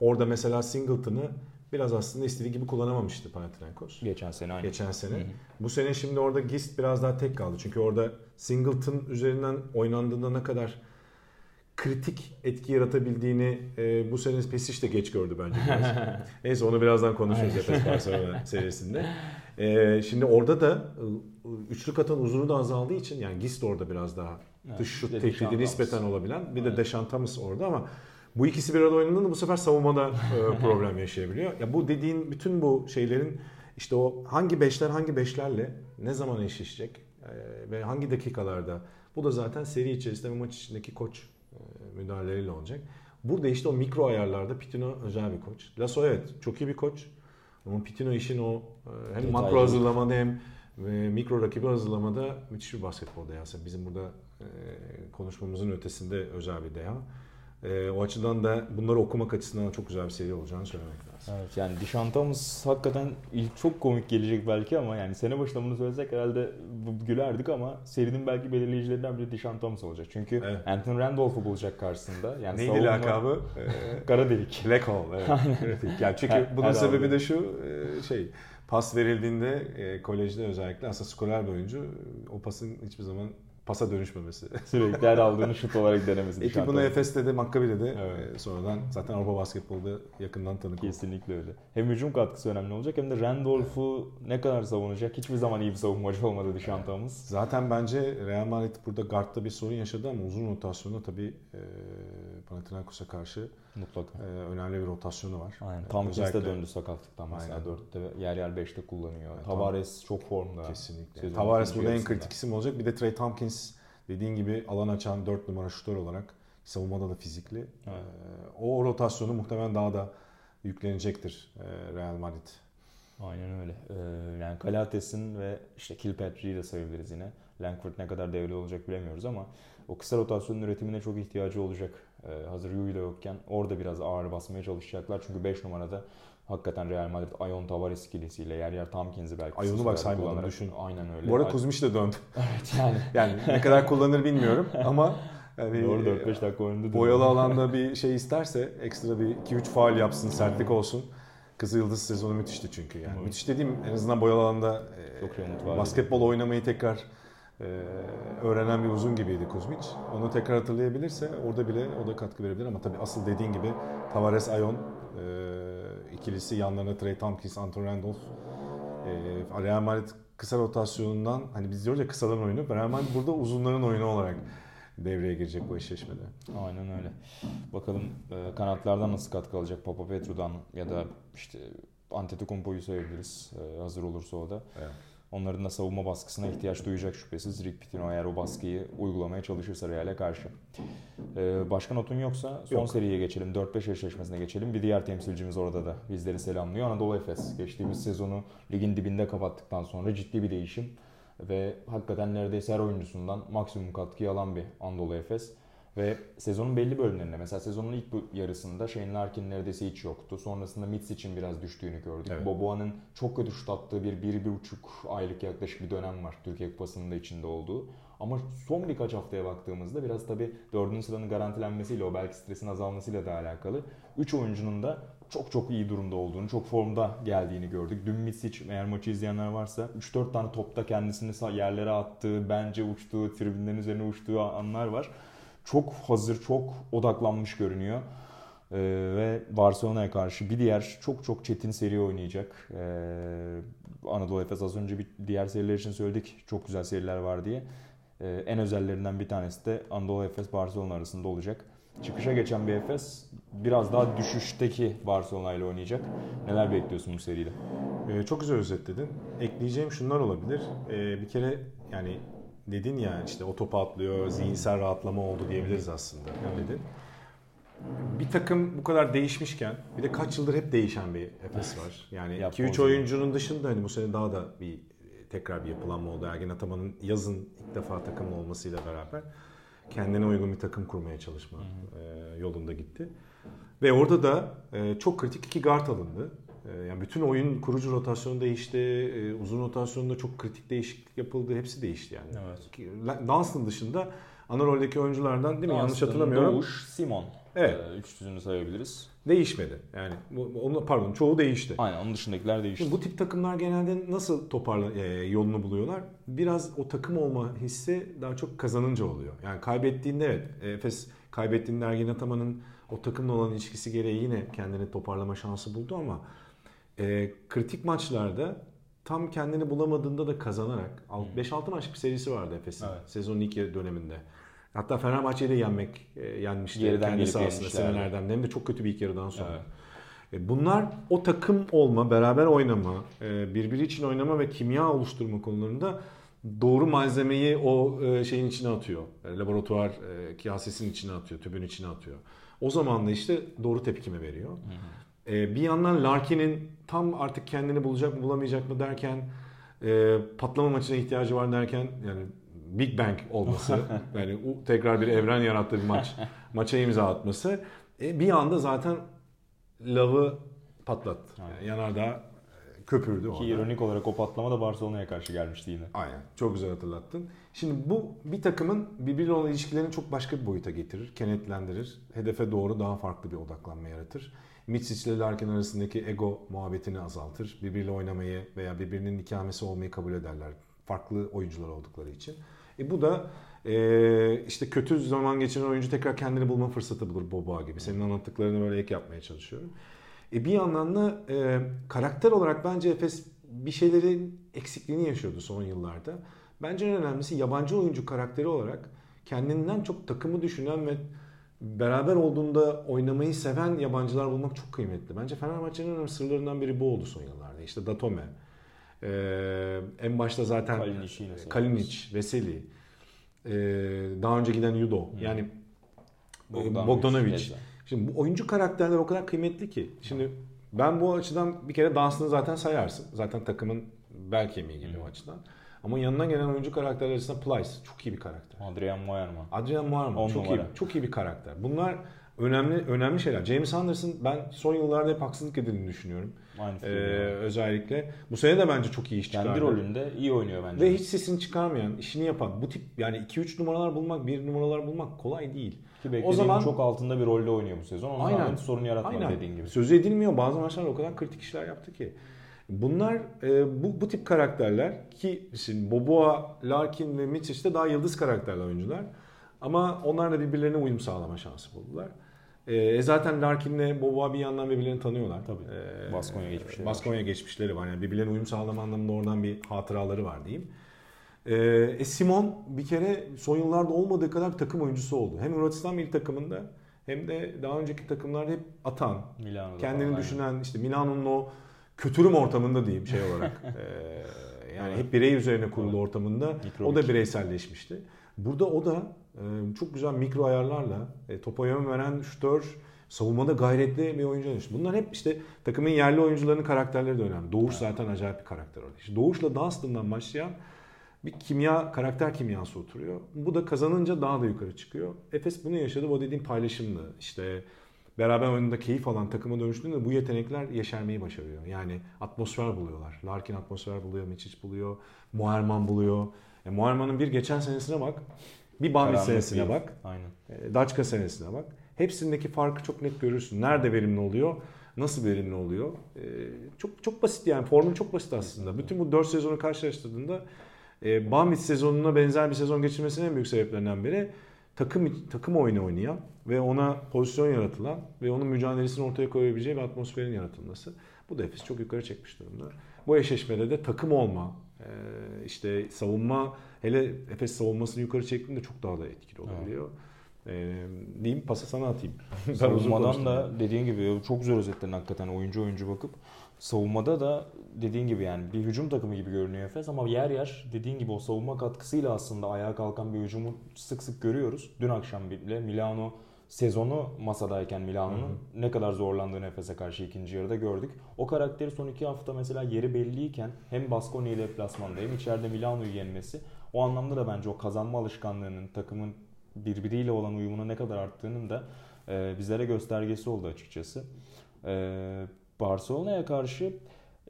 orada mesela Singleton'ı biraz aslında istediği gibi kullanamamıştı Panathinaikos. Geçen sene aynen. Geçen sene. Hı hı. Bu sene şimdi orada Gist biraz daha tek kaldı. Çünkü orada Singleton üzerinden oynandığında ne kadar kritik etki yaratabildiğini e, bu sene Pesic de geç gördü bence. Neyse onu birazdan konuşuruz Efes Barcelona serisinde. E, şimdi orada da e, üçlük atan uzunu da azaldığı için yani Gist orada biraz daha Evet, dış şut tehdidi nispeten olabilen. Bir de Thomas orada ama bu ikisi bir arada oynadığında bu sefer savunmada e, problem yaşayabiliyor. Ya bu dediğin bütün bu şeylerin işte o hangi beşler hangi beşlerle ne zaman eşleşecek e, ve hangi dakikalarda bu da zaten seri içerisinde ve maç içindeki koç e, müdahaleleriyle olacak. Burada işte o mikro ayarlarda Pitino özel bir koç. Lasso evet çok iyi bir koç. Ama Pitino işin o hem Detaycılık. makro hazırlamada hem e, mikro rakibi hazırlamada müthiş bir basketbol dehası. Bizim burada konuşmamızın ötesinde özel bir deha. E, o açıdan da bunları okumak açısından çok güzel bir seri olacağını söylemek lazım. Evet yani Thomas hakikaten ilk çok komik gelecek belki ama yani sene başında bunu söylesek herhalde gülerdik ama serinin belki belirleyicilerinden biri Thomas olacak. Çünkü Evet. Anthony Randolph'u bulacak karşısında. Yani Neydi savunma- lakabı? Kara delik. Black Hole. Evet. Kritik. yani çünkü Her- bunun her sebebi alanda. de şu e, şey pas verildiğinde e, kolejde özellikle aslında skorer bir oyuncu o pasın hiçbir zaman pasa dönüşmemesi. Sürekli her aldığını şut olarak denemesi. Ekip bunu. Efes'te de Maccabi'de de Evet. e, sonradan zaten Avrupa basketbolda yakından tanık oldu. Kesinlikle öyle. Hem hücum katkısı önemli olacak hem de Randolph'u ne kadar savunacak. Hiçbir zaman iyi bir savunmacı olmadı Dishon Thomas. Zaten bence Real Madrid burada guardta bir sorun yaşadı ama uzun rotasyonda tabii e, Panathinaikos'a karşı Mutlaka. e, önemli bir rotasyonu var. Aynen. E, Tompkins de özellikle- döndü sakatlıktan mesela. Aynen. 4'te yer yer 5'te kullanıyor. Evet, Tavares çok formda. Kesinlikle. Sezonun Tavares burada en kritik isim olacak. Bir de Trey Tompkins dediğin gibi alan açan 4 numara şutör olarak savunmada da fizikli. Evet. Ee, o rotasyonu muhtemelen daha da yüklenecektir e, Real Madrid. Aynen öyle. Ee, yani Kalates'in ve işte Kilpatrick'i de sayabiliriz yine. Langford ne kadar devre olacak bilemiyoruz ama o kısa rotasyonun üretimine çok ihtiyacı olacak. Ee, hazır Yui de yokken orada biraz ağır basmaya çalışacaklar. Çünkü 5 numarada hakikaten Real Madrid Ayon Tavares ikilisiyle yer yer Tomkins'i belki Ayon'u bak saymadım düşün. Aynen öyle. Bu arada Kuzmiç de döndü. evet yani. yani ne kadar kullanır bilmiyorum ama yani Doğru 4-5 dakika oynadı. Boyalı alanda bir şey isterse ekstra bir 2-3 faal yapsın, sertlik olsun. Kızı Yıldız sezonu müthişti çünkü. Yani Hı. müthiş dediğim en azından boyalı alanda e, basketbol oynamayı tekrar e, öğrenen bir uzun gibiydi Kuzmic. Onu tekrar hatırlayabilirse orada bile o da katkı verebilir ama tabii asıl dediğin gibi Tavares Ayon e, ikilisi yanlarına Trey Tompkins, Anton Randolph e, Real Madrid kısa rotasyonundan hani biz diyoruz ya kısaların oyunu Real Madrid burada uzunların oyunu olarak devreye girecek bu eşleşmede. Aynen öyle. Bakalım e, kanatlardan nasıl katkı alacak Papa Petru'dan ya da işte Antetokounmpo'yu sayabiliriz e, hazır olursa o da. Evet. Onların da savunma baskısına ihtiyaç duyacak şüphesiz. Rick Pitino eğer o baskıyı uygulamaya çalışırsa Real'e karşı. Ee, başka notun yoksa son Yok. seriye geçelim. 4-5 eşleşmesine geçelim. Bir diğer temsilcimiz orada da bizleri selamlıyor. Anadolu Efes. Geçtiğimiz sezonu ligin dibinde kapattıktan sonra ciddi bir değişim ve hakikaten neredeyse her oyuncusundan maksimum katkıyı alan bir Anadolu Efes. Ve sezonun belli bölümlerinde mesela sezonun ilk yarısında Shane Larkin neredeyse hiç yoktu. Sonrasında Mitz için biraz düştüğünü gördük. Evet. Boboa'nın çok kötü şut attığı bir, bir, bir buçuk aylık yaklaşık bir dönem var Türkiye Kupası'nın da içinde olduğu. Ama son birkaç haftaya baktığımızda biraz tabii dördüncü sıranın garantilenmesiyle o belki stresin azalmasıyla da alakalı. Üç oyuncunun da çok çok iyi durumda olduğunu, çok formda geldiğini gördük. Dün Misic eğer maçı izleyenler varsa 3-4 tane topta kendisini yerlere attığı, bence uçtuğu, tribünlerin üzerine uçtuğu anlar var. Çok hazır, çok odaklanmış görünüyor. Ee, ve Barcelona'ya karşı bir diğer çok çok çetin seri oynayacak. Ee, Anadolu Efes az önce bir diğer seriler için söyledik. Çok güzel seriler var diye. Ee, en özellerinden bir tanesi de Anadolu Efes Barcelona arasında olacak. Çıkışa geçen bir Efes biraz daha düşüşteki Barcelona ile oynayacak. Neler bekliyorsun bu seride? Ee, çok güzel özetledin. Ekleyeceğim şunlar olabilir. Ee, bir kere yani dedin ya işte o topu atlıyor, zihinsel rahatlama oldu diyebiliriz aslında. Dedin. Bir takım bu kadar değişmişken bir de kaç yıldır hep değişen bir Efes var. Yani 2-3 oyuncunun dışında hani bu sene daha da bir tekrar bir yapılanma oldu. Ergin Ataman'ın yazın ilk defa takımlı olmasıyla beraber kendine uygun bir takım kurmaya çalışma e, yolunda gitti. Ve orada da e, çok kritik iki guard alındı. E, yani bütün oyun kurucu rotasyonu değişti. E, uzun rotasyonunda çok kritik değişiklik yapıldı. Hepsi değişti yani. Evet. Dunstan dışında ana roldeki oyunculardan değil mi? Dunstan, Yanlış hatırlamıyorum. Doğuş, Simon. Evet. Ee, üç düzünü sayabiliriz. Değişmedi. Yani onu pardon çoğu değişti. Aynen onun dışındakiler değişti. Şimdi bu tip takımlar genelde nasıl toparla e, yolunu buluyorlar? Biraz o takım olma hissi daha çok kazanınca oluyor. Yani kaybettiğinde evet Efes kaybettiğinde Ergin Ataman'ın o takımla olan ilişkisi gereği yine kendini toparlama şansı buldu ama e, kritik maçlarda tam kendini bulamadığında da kazanarak 5-6 maç bir serisi vardı Efes'in evet. sezonun ilk döneminde. Hatta Fenerbahçe'yi de yenmek e, yenmişti Geriden kendi sahasında senelerden hem de çok kötü bir ilk yarıdan sonra. Evet. E, bunlar o takım olma, beraber oynama, e, birbiri için oynama ve kimya oluşturma konularında doğru malzemeyi o e, şeyin içine atıyor. Laboratuvar kasesinin içine atıyor, tübün içine atıyor. O zaman da işte doğru tepkime veriyor. Hı hı. Bir yandan Larkin'in tam artık kendini bulacak mı bulamayacak mı derken patlama maçına ihtiyacı var derken yani Big Bang olması yani tekrar bir evren yarattığı bir maç maça imza atması e, bir anda zaten lavı patlattı. Yani yanardağ e, köpürdü Ki orada. ironik olarak o patlama da Barcelona'ya karşı gelmişti yine. Aynen. Çok güzel hatırlattın. Şimdi bu bir takımın birbiriyle olan ilişkilerini çok başka bir boyuta getirir, kenetlendirir. Hedefe doğru daha farklı bir odaklanma yaratır. Mitsic ile Larkin arasındaki ego muhabbetini azaltır. Birbiriyle oynamayı veya birbirinin ikamesi olmayı kabul ederler. Farklı oyuncular oldukları için. E bu da e, işte kötü zaman geçiren oyuncu tekrar kendini bulma fırsatı bulur Boba gibi. Senin anlattıklarını böyle ek yapmaya çalışıyorum. E bir yandan da e, karakter olarak bence Efes bir şeylerin eksikliğini yaşıyordu son yıllarda. Bence en önemlisi yabancı oyuncu karakteri olarak kendinden çok takımı düşünen ve beraber olduğunda oynamayı seven yabancılar bulmak çok kıymetli. Bence Fenerbahçe'nin sırlarından biri bu oldu son yıllarda. İşte Datome, ee, en başta zaten Kalinic, Kalinic Veseli, ee, daha önce giden Yudo. Hmm. Yani Bogdanovic. Bogdanovic. Şimdi bu oyuncu karakterler o kadar kıymetli ki. Şimdi Ben bu açıdan bir kere dansını zaten sayarsın. Zaten takımın bel kemiği gibi o açıdan. Ama yanına gelen oyuncu karakterler arasında Plyce çok iyi bir karakter. Adrian Moerman. Adrian Moerman çok numara. iyi, çok iyi bir karakter. Bunlar önemli önemli şeyler. James Anderson ben son yıllarda hep haksızlık edildiğini düşünüyorum. Aynı Ee, özellikle. Bu sene de bence çok iyi iş çıkardı. Kendi rolünde iyi oynuyor bence. Ve hiç sesini çıkarmayan, işini yapan, bu tip yani 2-3 numaralar bulmak, 1 numaralar bulmak kolay değil. Ki O zaman çok altında bir rolde oynuyor bu sezon. Onun Aynen. sorun yaratmadı Aynen. dediğin gibi. Sözü edilmiyor. Bazı maçlarda o kadar kritik işler yaptı ki. Bunlar e, bu, bu tip karakterler ki şimdi Boboa, Larkin ve Mitic de daha yıldız karakterli oyuncular. Ama onlar da birbirlerine uyum sağlama şansı buldular. E, zaten Larkin'le Boboa bir yandan birbirlerini tanıyorlar. Tabii. E, Baskonya geçmişleri Baskonya geçmişleri var. Yani birbirlerine uyum sağlama anlamında oradan bir hatıraları var diyeyim. E, e, Simon bir kere son yıllarda olmadığı kadar takım oyuncusu oldu. Hem Hırvatistan milli takımında hem de daha önceki takımlarda hep atan, Milano'da kendini falan, düşünen işte Milano'nun o kötürüm ortamında diyeyim şey olarak. Ee, yani hep birey üzerine kurulu ortamında Mikrobik. o da bireyselleşmişti. Burada o da e, çok güzel mikro ayarlarla topa yön veren şutör, savunmada gayretli bir oyuncu dönüştü. Bunlar hep işte takımın yerli oyuncularının karakterleri de önemli. Doğuş zaten acayip bir karakter orada. İşte Doğuş'la Dunstan'dan başlayan bir kimya, karakter kimyası oturuyor. Bu da kazanınca daha da yukarı çıkıyor. Efes bunu yaşadı. O dediğim paylaşımlı. İşte beraber oyununda keyif alan takıma dönüştüğünde bu yetenekler yeşermeyi başarıyor. Yani atmosfer buluyorlar. Larkin atmosfer buluyor, Miçic buluyor, Muharman buluyor. E, Muharman'ın bir geçen senesine bak, bir Bamit Karanlık senesine bir- bak, Aynen. e, Daçka senesine bak. Hepsindeki farkı çok net görürsün. Nerede verimli oluyor, nasıl verimli oluyor. E, çok çok basit yani formül çok basit aslında. Bütün bu 4 sezonu karşılaştırdığında e, Bamit sezonuna benzer bir sezon geçirmesinin en büyük sebeplerinden biri takım takım oyunu oynayan ve ona pozisyon yaratılan ve onun mücadelesini ortaya koyabileceği bir atmosferin yaratılması. Bu da Efes çok yukarı çekmiş durumda. Bu eşleşmede de takım olma, e, işte savunma, hele Efes savunmasını yukarı çektiğinde çok daha da etkili olabiliyor. E, diyeyim pası sana atayım. Ben Savunmadan da yani. dediğin gibi çok güzel özetledin hakikaten oyuncu oyuncu bakıp. Savunmada da dediğin gibi yani bir hücum takımı gibi görünüyor Efes ama yer yer dediğin gibi o savunma katkısıyla aslında ayağa kalkan bir hücumu sık sık görüyoruz. Dün akşam bile Milano sezonu masadayken Milano'nun ne kadar zorlandığını Efes'e karşı ikinci yarıda gördük. O karakteri son iki hafta mesela yeri belliyken hem Baskonya ile deplasmanda hem içeride Milano'yu yenmesi o anlamda da bence o kazanma alışkanlığının takımın birbiriyle olan uyumuna ne kadar arttığının da e, bizlere göstergesi oldu açıkçası. E, Barcelona'ya karşı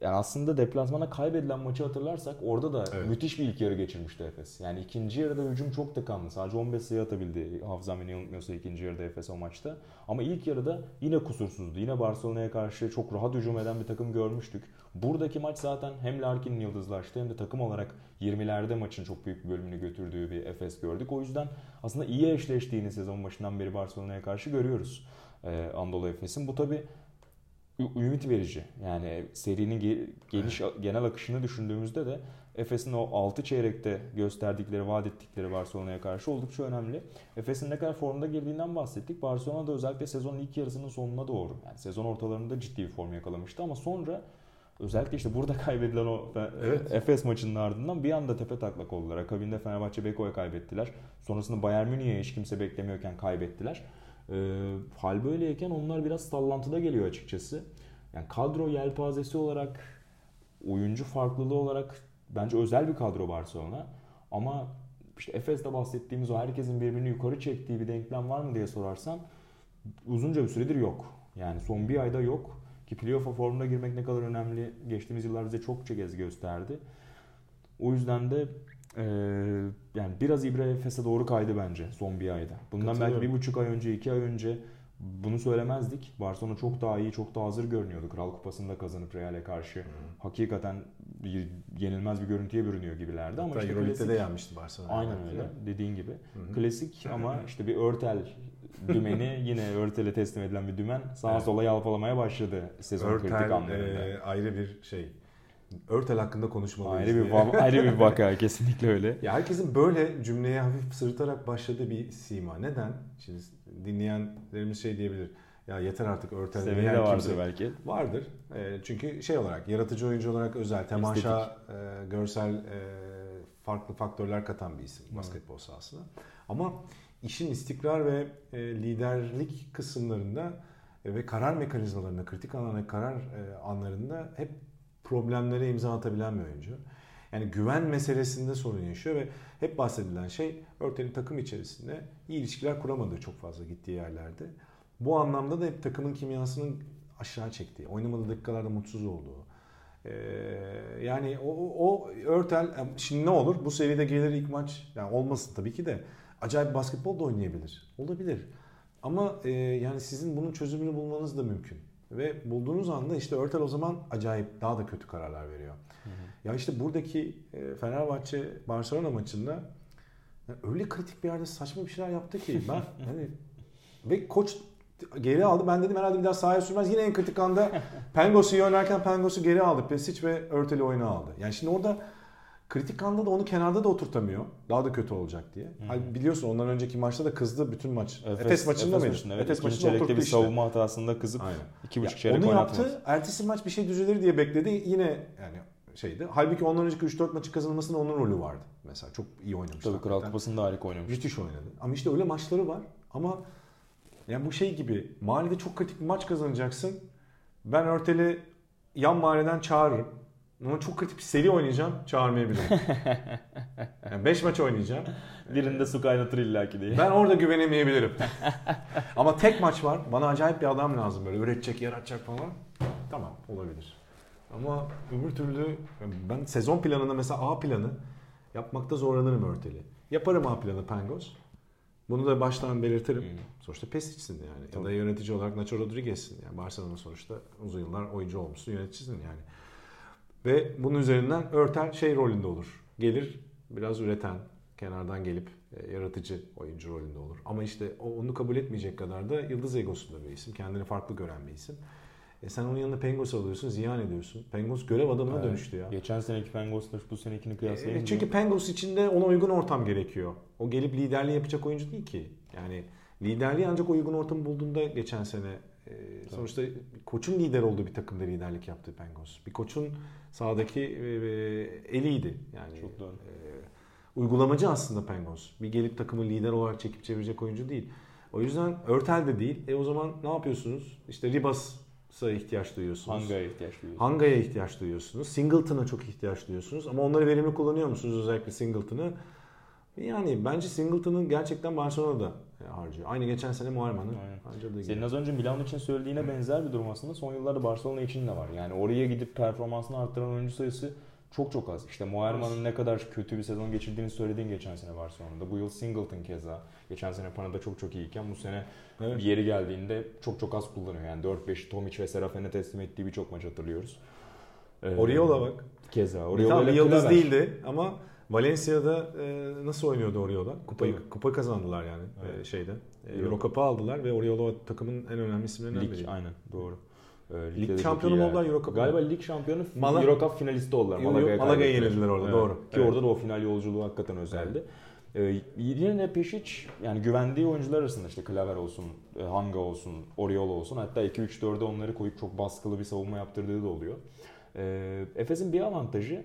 yani aslında deplasmana kaybedilen maçı hatırlarsak orada da Evet. müthiş bir ilk yarı geçirmişti Efes. Yani ikinci yarıda hücum çok tıkandı. Sadece 15 sayı atabildi Hafızam beni yanıltmıyorsa ikinci yarıda Efes o maçta. Ama ilk yarıda yine kusursuzdu. Yine Barcelona'ya karşı çok rahat hücum eden bir takım görmüştük. Buradaki maç zaten hem Larkin'in yıldızlaştığı hem de takım olarak 20'lerde maçın çok büyük bir bölümünü götürdüğü bir Efes gördük. O yüzden aslında iyi eşleştiğini sezon başından beri Barcelona'ya karşı görüyoruz. Ee, Anadolu Efes'in. Bu tabi ümit verici. Yani serinin ge- geniş genel akışını düşündüğümüzde de Efes'in o 6 çeyrekte gösterdikleri, vaat ettikleri Barcelona'ya karşı oldukça önemli. Efes'in ne kadar formda girdiğinden bahsettik. Barcelona da özellikle sezonun ilk yarısının sonuna doğru. Yani sezon ortalarında ciddi bir form yakalamıştı ama sonra özellikle işte burada kaybedilen o Evet. Efes maçının ardından bir anda tepe taklak oldular. Akabinde Fenerbahçe Beko'ya kaybettiler. Sonrasında Bayern Münih'e hiç kimse beklemiyorken kaybettiler. Ee, hal böyleyken onlar biraz sallantıda geliyor açıkçası. Yani kadro yelpazesi olarak, oyuncu farklılığı olarak bence özel bir kadro Barcelona. Ama işte Efes'te bahsettiğimiz o herkesin birbirini yukarı çektiği bir denklem var mı diye sorarsan uzunca bir süredir yok. Yani son bir ayda yok. Ki playoff'a formda girmek ne kadar önemli geçtiğimiz yıllar bize çokça kez gösterdi. O yüzden de eee, yani biraz İbre Efes'e doğru kaydı bence son bir ayda. Bundan belki bir buçuk ay önce, iki ay önce bunu söylemezdik. Barcelona çok daha iyi, çok daha hazır görünüyordu. Kral Kupası'nda kazanıp Real'e karşı. Hakikaten bir, yenilmez bir görüntüye bürünüyor gibilerdi ama Hatta işte Euroleague'de klasik- de yenmişti Barcelona. Aynen öyle dediğin gibi. hı. Klasik ama işte bir örtel dümeni yine örtele teslim edilen bir dümen sağa Evet. sola yalpalamaya başladı sezon kritik Örtel anlarında. e, ayrı bir şey. Örtel hakkında konuşmalıyız. ayrı bir va- ayrı bir vaka kesinlikle öyle. Ya herkesin böyle cümleye hafif sırıtarak başladığı bir sima. Neden? Şimdi dinleyenlerimiz şey diyebilir. Ya yeter artık örtel. Seveni de vardır kimse- belki. Vardır. E, çünkü şey olarak yaratıcı oyuncu olarak özel, temaşa, e, görsel e, farklı faktörler katan bir isim basketbol sahasına. Ama işin istikrar ve e, liderlik kısımlarında E, ve karar mekanizmalarında, kritik anlarında, karar e, anlarında hep problemlere imza atabilen bir oyuncu. Yani güven meselesinde sorun yaşıyor ve hep bahsedilen şey Örtel'in takım içerisinde iyi ilişkiler kuramadığı çok fazla gittiği yerlerde. Bu anlamda da hep takımın kimyasının aşağı çektiği, oynamadığı dakikalarda mutsuz olduğu. Ee, yani o, o Örtel şimdi ne olur? Bu seviyede gelir ilk maç yani olmasın tabii ki de acayip basketbol da oynayabilir. Olabilir. Ama e, yani sizin bunun çözümünü bulmanız da mümkün. Ve bulduğunuz anda işte Örtel o zaman acayip daha da kötü kararlar veriyor. Hı hı. Ya işte buradaki e, Fenerbahçe Barcelona maçında öyle kritik bir yerde saçma bir şeyler yaptı ki ben hani ve koç geri aldı. Ben dedim herhalde bir daha sahaya sürmez. Yine en kritik anda Pengos'u iyi oynarken Pengos'u geri aldı. Pesic ve Örtel'i oyuna aldı. Yani şimdi orada kritik anda da onu kenarda da oturtamıyor. Daha da kötü olacak diye. Hmm. Hani biliyorsun ondan önceki maçta da kızdı bütün maç. Efes, Efes maçında Efes mıydı? Maçında, evet. Efes maçında oturttu bir işte. savunma hatasında kızıp Aynen. iki buçuk çeyrek Onu yaptı. Ertesi maç bir şey düzelir diye bekledi. Yine yani şeydi. Halbuki ondan önceki 3-4 maçı kazanmasının onun rolü vardı. Mesela çok iyi oynamıştı. Tabii Kral Kupası'nda harika oynamış. Müthiş oynadı. Ama işte öyle maçları var. Ama yani bu şey gibi mahallede çok kritik bir maç kazanacaksın. Ben Örtel'i yan mahalleden çağırırım. Ama çok kritik bir seri oynayacağım. Çağırmayabilirim. yani 5 maç oynayacağım. Birinde su kaynatır illaki diye. Ben orada güvenemeyebilirim. Ama tek maç var. Bana acayip bir adam lazım böyle üretecek, yaratacak falan. Tamam olabilir. Ama öbür türlü ben sezon planında mesela A planı yapmakta zorlanırım örteli. Yaparım A planı Pangos. Bunu da baştan belirtirim. Hmm. Sonuçta Pesic'sin yani. Tabii. Ya da yönetici olarak Nacho Rodriguez'sin. Yani Barcelona sonuçta uzun yıllar oyuncu olmuşsun, yöneticisin yani. Ve bunun üzerinden örten şey rolünde olur. Gelir biraz üreten, kenardan gelip e, yaratıcı oyuncu rolünde olur. Ama işte onu kabul etmeyecek kadar da yıldız egosunda bir isim. Kendini farklı gören bir isim. E sen onun yanında Pengos alıyorsun, ziyan ediyorsun. Pengos görev adamına evet. dönüştü ya. Geçen seneki Pengos'la bu senekini kıyaslayınca. E, çünkü Pengos için de ona uygun ortam gerekiyor. O gelip liderliği yapacak oyuncu değil ki. Yani liderliği ancak uygun ortamı bulduğunda geçen sene e, sonuçta koçun lider olduğu bir takımda liderlik yaptı Pengos. Bir koçun sahadaki e, e, eliydi. Yani Çok doğru. E, uygulamacı aslında Pengos. Bir gelip takımı lider olarak çekip çevirecek oyuncu değil. O yüzden Örtel de değil. E o zaman ne yapıyorsunuz? İşte Ribas ihtiyaç duyuyorsunuz. Hanga'ya ihtiyaç duyuyorsunuz. Hanga'ya ihtiyaç duyuyorsunuz. Singleton'a çok ihtiyaç duyuyorsunuz. Ama onları verimli kullanıyor musunuz özellikle Singleton'ı? Yani bence Singleton'ı gerçekten Barcelona'da harcıyor. Aynı geçen sene Muharman'ın harcadığı Senin az önce Milan için söylediğine benzer bir durum aslında son yıllarda Barcelona için de var. Yani oraya gidip performansını arttıran oyuncu sayısı çok çok az. İşte Muharman'ın ne kadar kötü bir sezon geçirdiğini söylediğin geçen sene Barcelona'da. Bu yıl Singleton keza. Geçen sene Pana'da çok çok iyiyken bu sene evet. bir yeri geldiğinde çok çok az kullanıyor. Yani 4-5 Tomic ve Serafen'e teslim ettiği birçok maç hatırlıyoruz. Ee, Oriola bak. Keza. Oriola bir yıldız değildi ama Valencia'da e, nasıl oynuyordu Oriola? Kupayı, Tabii. kupa kazandılar yani e, evet. e, şeyde. E, Euro Cup'ı aldılar ve Oriola takımın en önemli isimlerinden Lig, biri. Aynen doğru. Ee, lig şampiyonu mu oldular Euro Cup? Galiba lig şampiyonu Mal Euro Cup finalisti oldular. Malaga'ya Malaga yenildiler orada evet. doğru. Ki evet. orada da o final yolculuğu hakikaten özeldi. Evet. Ee, yine Pešić yani güvendiği oyuncular arasında işte Klaver olsun, e, Hanga olsun, Oriola olsun hatta 2-3-4'e onları koyup çok baskılı bir savunma yaptırdığı da oluyor. Ee, Efes'in bir avantajı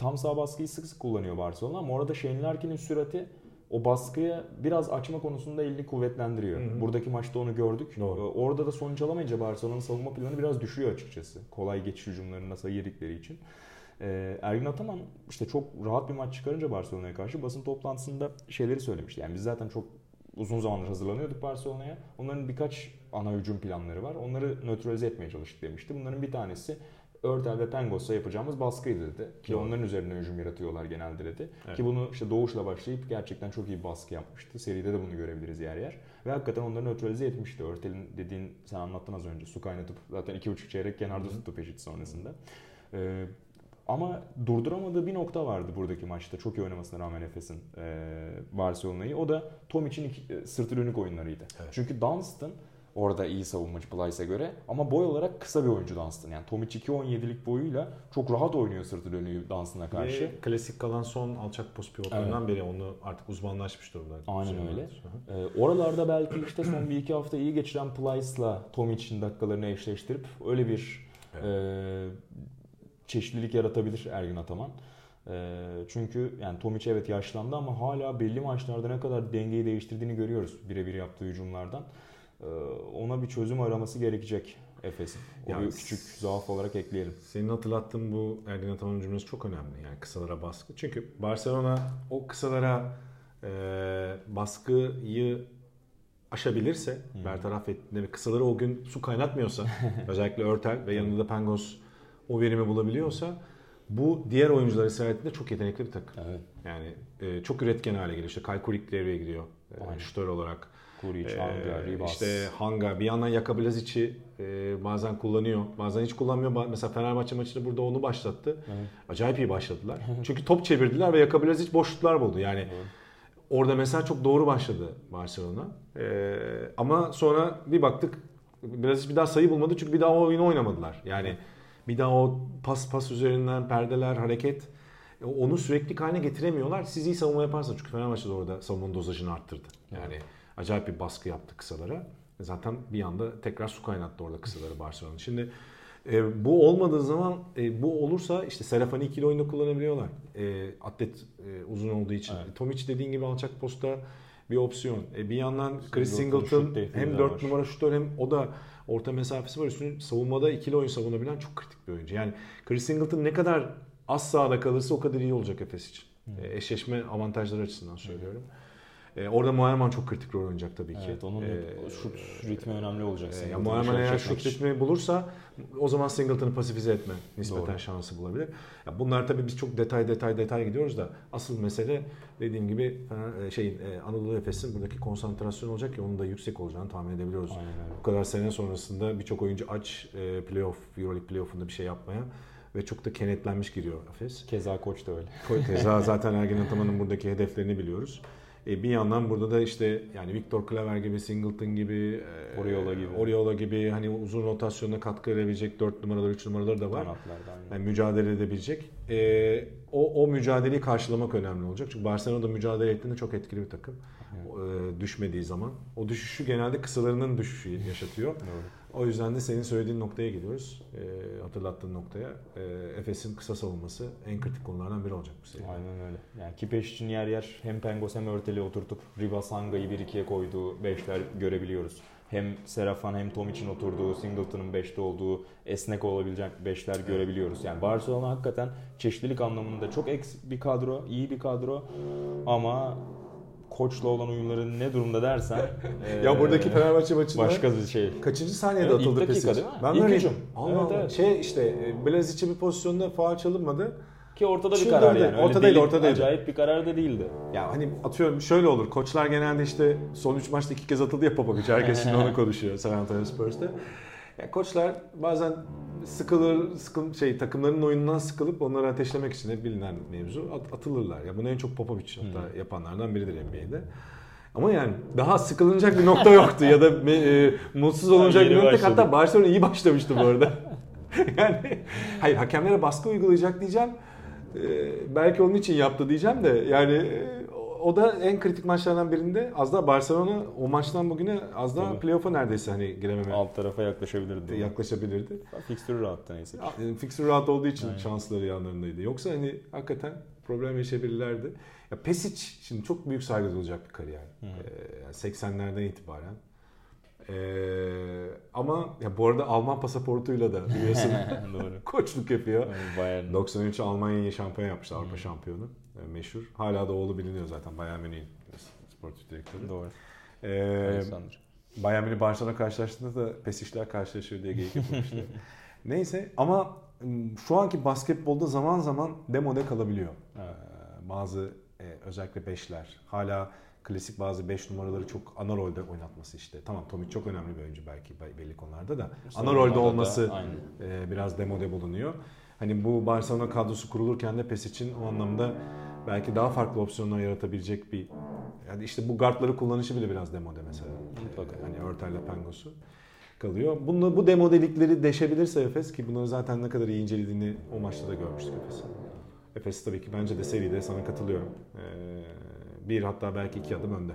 tam sağ baskıyı sık sık kullanıyor Barcelona ama orada Shane Larkin'in sürati o baskıyı biraz açma konusunda elini kuvvetlendiriyor. Hı hı. Buradaki maçta onu gördük. Doğru. Ee, orada da sonuç alamayınca Barcelona'nın savunma planı biraz düşüyor açıkçası. Kolay geçiş hücumlarında sayı yedikleri için. Ee, Ergin Ataman işte çok rahat bir maç çıkarınca Barcelona'ya karşı basın toplantısında şeyleri söylemişti. Yani biz zaten çok uzun zamandır hazırlanıyorduk Barcelona'ya. Onların birkaç ana hücum planları var. Onları nötralize etmeye çalıştık demişti. Bunların bir tanesi Örtel ve Pengos'a yapacağımız baskıydı dedi. Ki Doğru. onların üzerine hücum yaratıyorlar genelde dedi. Evet. Ki bunu işte Doğuş'la başlayıp gerçekten çok iyi bir baskı yapmıştı. Seride de bunu görebiliriz yer yer. Ve hakikaten onları nötralize etmişti. Örtel'in dediğin sen anlattın az önce. Su kaynatıp zaten iki buçuk çeyrek kenarda tuttu peşit sonrasında. Ee, ama durduramadığı bir nokta vardı buradaki maçta. Çok iyi oynamasına rağmen Efes'in e, Barcelona'yı. O da Tom için iki, e, sırtı dönük oyunlarıydı. Evet. Çünkü Dunstan Orada iyi savunmacı Plyce'e göre. Ama boy olarak kısa bir oyuncu Dunstan. Yani Tomic 2.17'lik boyuyla çok rahat oynuyor sırtı dönüyor Dunstan'a karşı. Ve klasik kalan son alçak post pivotlarından evet. biri. Onu artık uzmanlaşmış durumda. Aynen öyle. Ee, oralarda belki işte son bir iki hafta iyi geçiren Plyce'la Tomic'in dakikalarını eşleştirip öyle bir evet. e, çeşitlilik yaratabilir Ergin Ataman. E, çünkü yani Tomic evet yaşlandı ama hala belli maçlarda ne kadar dengeyi değiştirdiğini görüyoruz birebir yaptığı hücumlardan. Ee, ona bir çözüm araması gerekecek Efes'in. O Yani küçük zaaf olarak ekleyelim. Senin hatırlattığın bu Ergin Ataman'ın cümlesi çok önemli. Yani kısalara baskı. Çünkü Barcelona o kısalara e, baskıyı aşabilirse, Hmm. bertaraf ettiğinde ve kısaları o gün su kaynatmıyorsa, özellikle Örtel ve yanında da Pangos o verimi bulabiliyorsa bu diğer oyuncuları seyahatinde çok yetenekli bir takım. Evet. Yani e, çok üretken hale geliyor. İşte Kalkurik devreye giriyor. E, şutör olarak. Kuric, Ee, Hanga, Ribas. İşte Hanga bir yandan Yakabilazic'i e, bazen kullanıyor. Bazen hiç kullanmıyor. Mesela Fenerbahçe maçında burada onu başlattı. Evet. Acayip iyi başladılar. Çünkü top çevirdiler ve Yakabilazic boşluklar buldu. Yani Doğru. orada mesela çok doğru başladı Barcelona. Ee, ama sonra bir baktık Bilazic bir daha sayı bulmadı çünkü bir daha o oyunu oynamadılar. Yani bir daha o pas pas üzerinden perdeler, hareket e, onu sürekli haline getiremiyorlar. Siz iyi savunma yaparsanız çünkü Fenerbahçe de orada savunmanın dozajını arttırdı. Yani acayip bir baskı yaptı kısalara. Zaten bir anda tekrar su kaynattı orada kısaları Barcelona. Şimdi e, bu olmadığı zaman e, bu olursa işte Serafani ikili oyunda kullanabiliyorlar. E, atlet e, uzun olduğu için. Evet. Tomic dediğin gibi alçak posta bir opsiyon. E, bir yandan Chris Singleton hem de 4 var. numara şutör hem o da orta mesafesi var. Üstüne savunmada ikili oyun savunabilen çok kritik bir oyuncu. Yani Chris Singleton ne kadar az sahada kalırsa o kadar iyi olacak Efes için. E, eşleşme avantajları açısından söylüyorum. E, orada Muayerman çok kritik rol oynayacak tabii ki. Evet, onun E, şut ritmi önemli olacak. e, senin ya bu Muayerman eğer şut ritmi bulursa o zaman Singleton'ı pasifize etme nispeten Doğru. şansı bulabilir. Ya bunlar tabii biz çok detay detay detay gidiyoruz da asıl mesele dediğim gibi Fener- şeyin e, Anadolu Efes'in buradaki konsantrasyon olacak ki onun da yüksek olacağını tahmin edebiliyoruz. Aynen. Bu kadar sene sonrasında birçok oyuncu aç e, playoff, Euroleague playoff'unda bir şey yapmaya ve çok da kenetlenmiş giriyor Efes. Keza koç da öyle. Keza zaten Ergin Ataman'ın buradaki hedeflerini biliyoruz. E, bir yandan burada da işte yani Victor Claver gibi, Singleton gibi, e, Oriola gibi. Oriola gibi hani uzun rotasyonuna katkı verebilecek 4 numaralar, 3 numaraları da var. Yani mücadele edebilecek. E, o, o mücadeleyi karşılamak önemli olacak. Çünkü Barcelona'da mücadele ettiğinde çok etkili bir takım. E, düşmediği zaman. O düşüşü genelde kısalarının düşüşü yaşatıyor. Doğru. O yüzden de senin söylediğin noktaya geliyoruz. E, hatırlattığın noktaya. E, Efes'in kısa savunması en kritik konulardan biri olacak bu seride. Aynen öyle. Yani Kipeş için yer yer hem Pengos hem Örtel'i oturtup Ribas Hanga'yı 1-2'ye koyduğu beşler görebiliyoruz. Hem Serafan hem Tom için oturduğu, Singleton'ın 5'te olduğu esnek olabilecek beşler görebiliyoruz. Yani Barcelona hakikaten çeşitlilik anlamında çok eks bir kadro, iyi bir kadro ama koçla olan uyumları ne durumda dersen Ya eee, buradaki Fenerbahçe maçında başka bir şey. kaçıncı saniyede Evet, atıldı Pesic? değil mi? Ben İlk böyle hücum. Allah Evet, Allah. evet. Şey işte e, Blazic'e bir pozisyonda faul çalınmadı. Ki ortada bir Çıldırdı. karar yani. Öyle Ortadaydı, deli- ortadaydı. Acayip bir karar da değildi. Ya hani atıyorum şöyle olur. Koçlar genelde işte son 3 maçta iki kez atıldı ya Popovic. Herkes şimdi onu konuşuyor San Antonio Spurs'ta. Ya koçlar bazen sıkılır, sıkıl, şey takımların oyunundan sıkılıp onları ateşlemek için hep bilinen mevzu at- atılırlar. Ya bunu en çok Popovic hatta yapanlardan biridir NBA'de. Ama yani daha sıkılınacak bir nokta yoktu ya da e, mutsuz olunacak bir nokta. Hatta Barcelona iyi başlamıştı bu arada. yani hayır hakemlere baskı uygulayacak diyeceğim. Ee, belki onun için yaptı diyeceğim de yani e, o da en kritik maçlardan birinde az daha Barcelona o maçtan bugüne az daha Tabii. playoff'a neredeyse hani girememe Alt tarafa yaklaşabilirdi. yaklaşabilirdi. Fikstürü rahattı neyse. E, Fixture rahat olduğu için Aynen. şansları yanlarındaydı. Yoksa hani hakikaten problem yaşayabilirlerdi. Ya Pesic şimdi çok büyük saygı duyulacak bir kariyer. Hı. Ee, yani 80'lerden itibaren. Ee, ama ya bu arada Alman pasaportuyla da biliyorsun Doğru. koçluk yapıyor. Yani Bayern. 93 Almanya'yı şampiyon yapmıştı Avrupa şampiyonu. Ee, meşhur. Hala da oğlu biliniyor zaten Bayern Münih'in sportif direktörü. Doğru. Ee, Alexander. Bayern Münih Barcelona karşılaştığında da Pesic'ler karşılaşıyor diye geyik yapılmıştı. Neyse ama ım, şu anki basketbolda zaman zaman demode kalabiliyor. Ee, bazı e, özellikle beşler. Hala klasik bazı 5 numaraları çok ana rolde oynatması işte. Tamam Tomic çok önemli bir oyuncu belki belli konularda da. Ana Savunmada rolde da olması aynen. e, biraz demode bulunuyor. Hani bu Barcelona kadrosu kurulurken de Pesic'in o anlamda belki daha farklı opsiyonlar yaratabilecek bir yani işte bu guardları kullanışı bile biraz demode mesela. Mutlaka. Ee, Hani Örtel'le Pengos'u kalıyor. Bunu, bu demodelikleri deşebilirse Efes ki bunları zaten ne kadar iyi incelediğini o maçta da görmüştük Efes'in. Efes tabii ki bence de seride sana katılıyorum. Ee, bir hatta belki iki adım önde.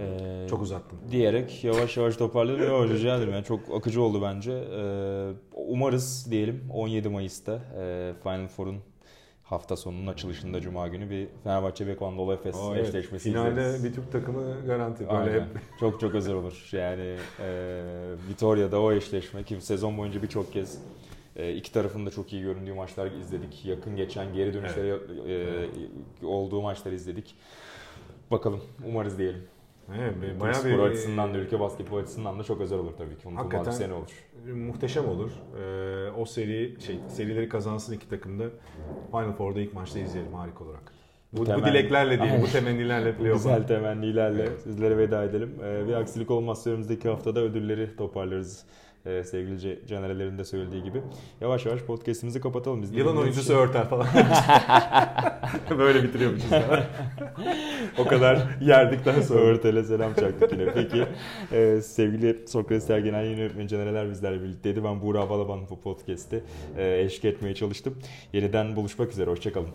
Ee, Çok uzattın. diyerek yavaş yavaş toparlayalım. Yok rica ederim. Yani çok akıcı oldu bence. Ee, umarız diyelim 17 Mayıs'ta e, Final Four'un hafta sonunun açılışında Cuma günü bir Fenerbahçe Beko Anadolu Efes Aa, evet. eşleşmesi Finalde izleriz. bir Türk takımı garanti. Böyle Aynen. hep çok çok özel olur. Yani e, Vitoria'da o eşleşme ki sezon boyunca birçok kez e, iki tarafın da çok iyi göründüğü maçlar izledik. Yakın geçen geri dönüşleri e, olduğu maçları izledik. Bakalım umarız diyelim. Evet, Bayağı bayağı spor bir açısından da ülke basketbol açısından da çok özel olur tabii ki. Unutulmaz bir sene olur. muhteşem olur. Ee, o seri şey serileri kazansın iki takım da Final Four'da ilk maçta izleyelim harika olarak. Bu, bu Temenni- dileklerle değil, bu temennilerle Bu playoff'a. güzel temennilerle sizlere veda edelim. Ee, bir aksilik olmazsa önümüzdeki haftada ödülleri toparlarız. Ee, sevgili Caner'lerin de söylediği gibi. Yavaş yavaş podcast'imizi kapatalım. Biz bildiğimiz oyuncusu şey- örter falan. Böyle bitiriyormuşuz. o kadar yerdikten sonra. Örtel'e selam çaktık yine. Peki e, sevgili Sokrates Ergenel yeni yönetmen Caner'ler bizlerle birlikteydi. Ben Buğra Balaban bu podcast'te e, eşlik etmeye çalıştım. Yeniden buluşmak üzere. Hoşçakalın.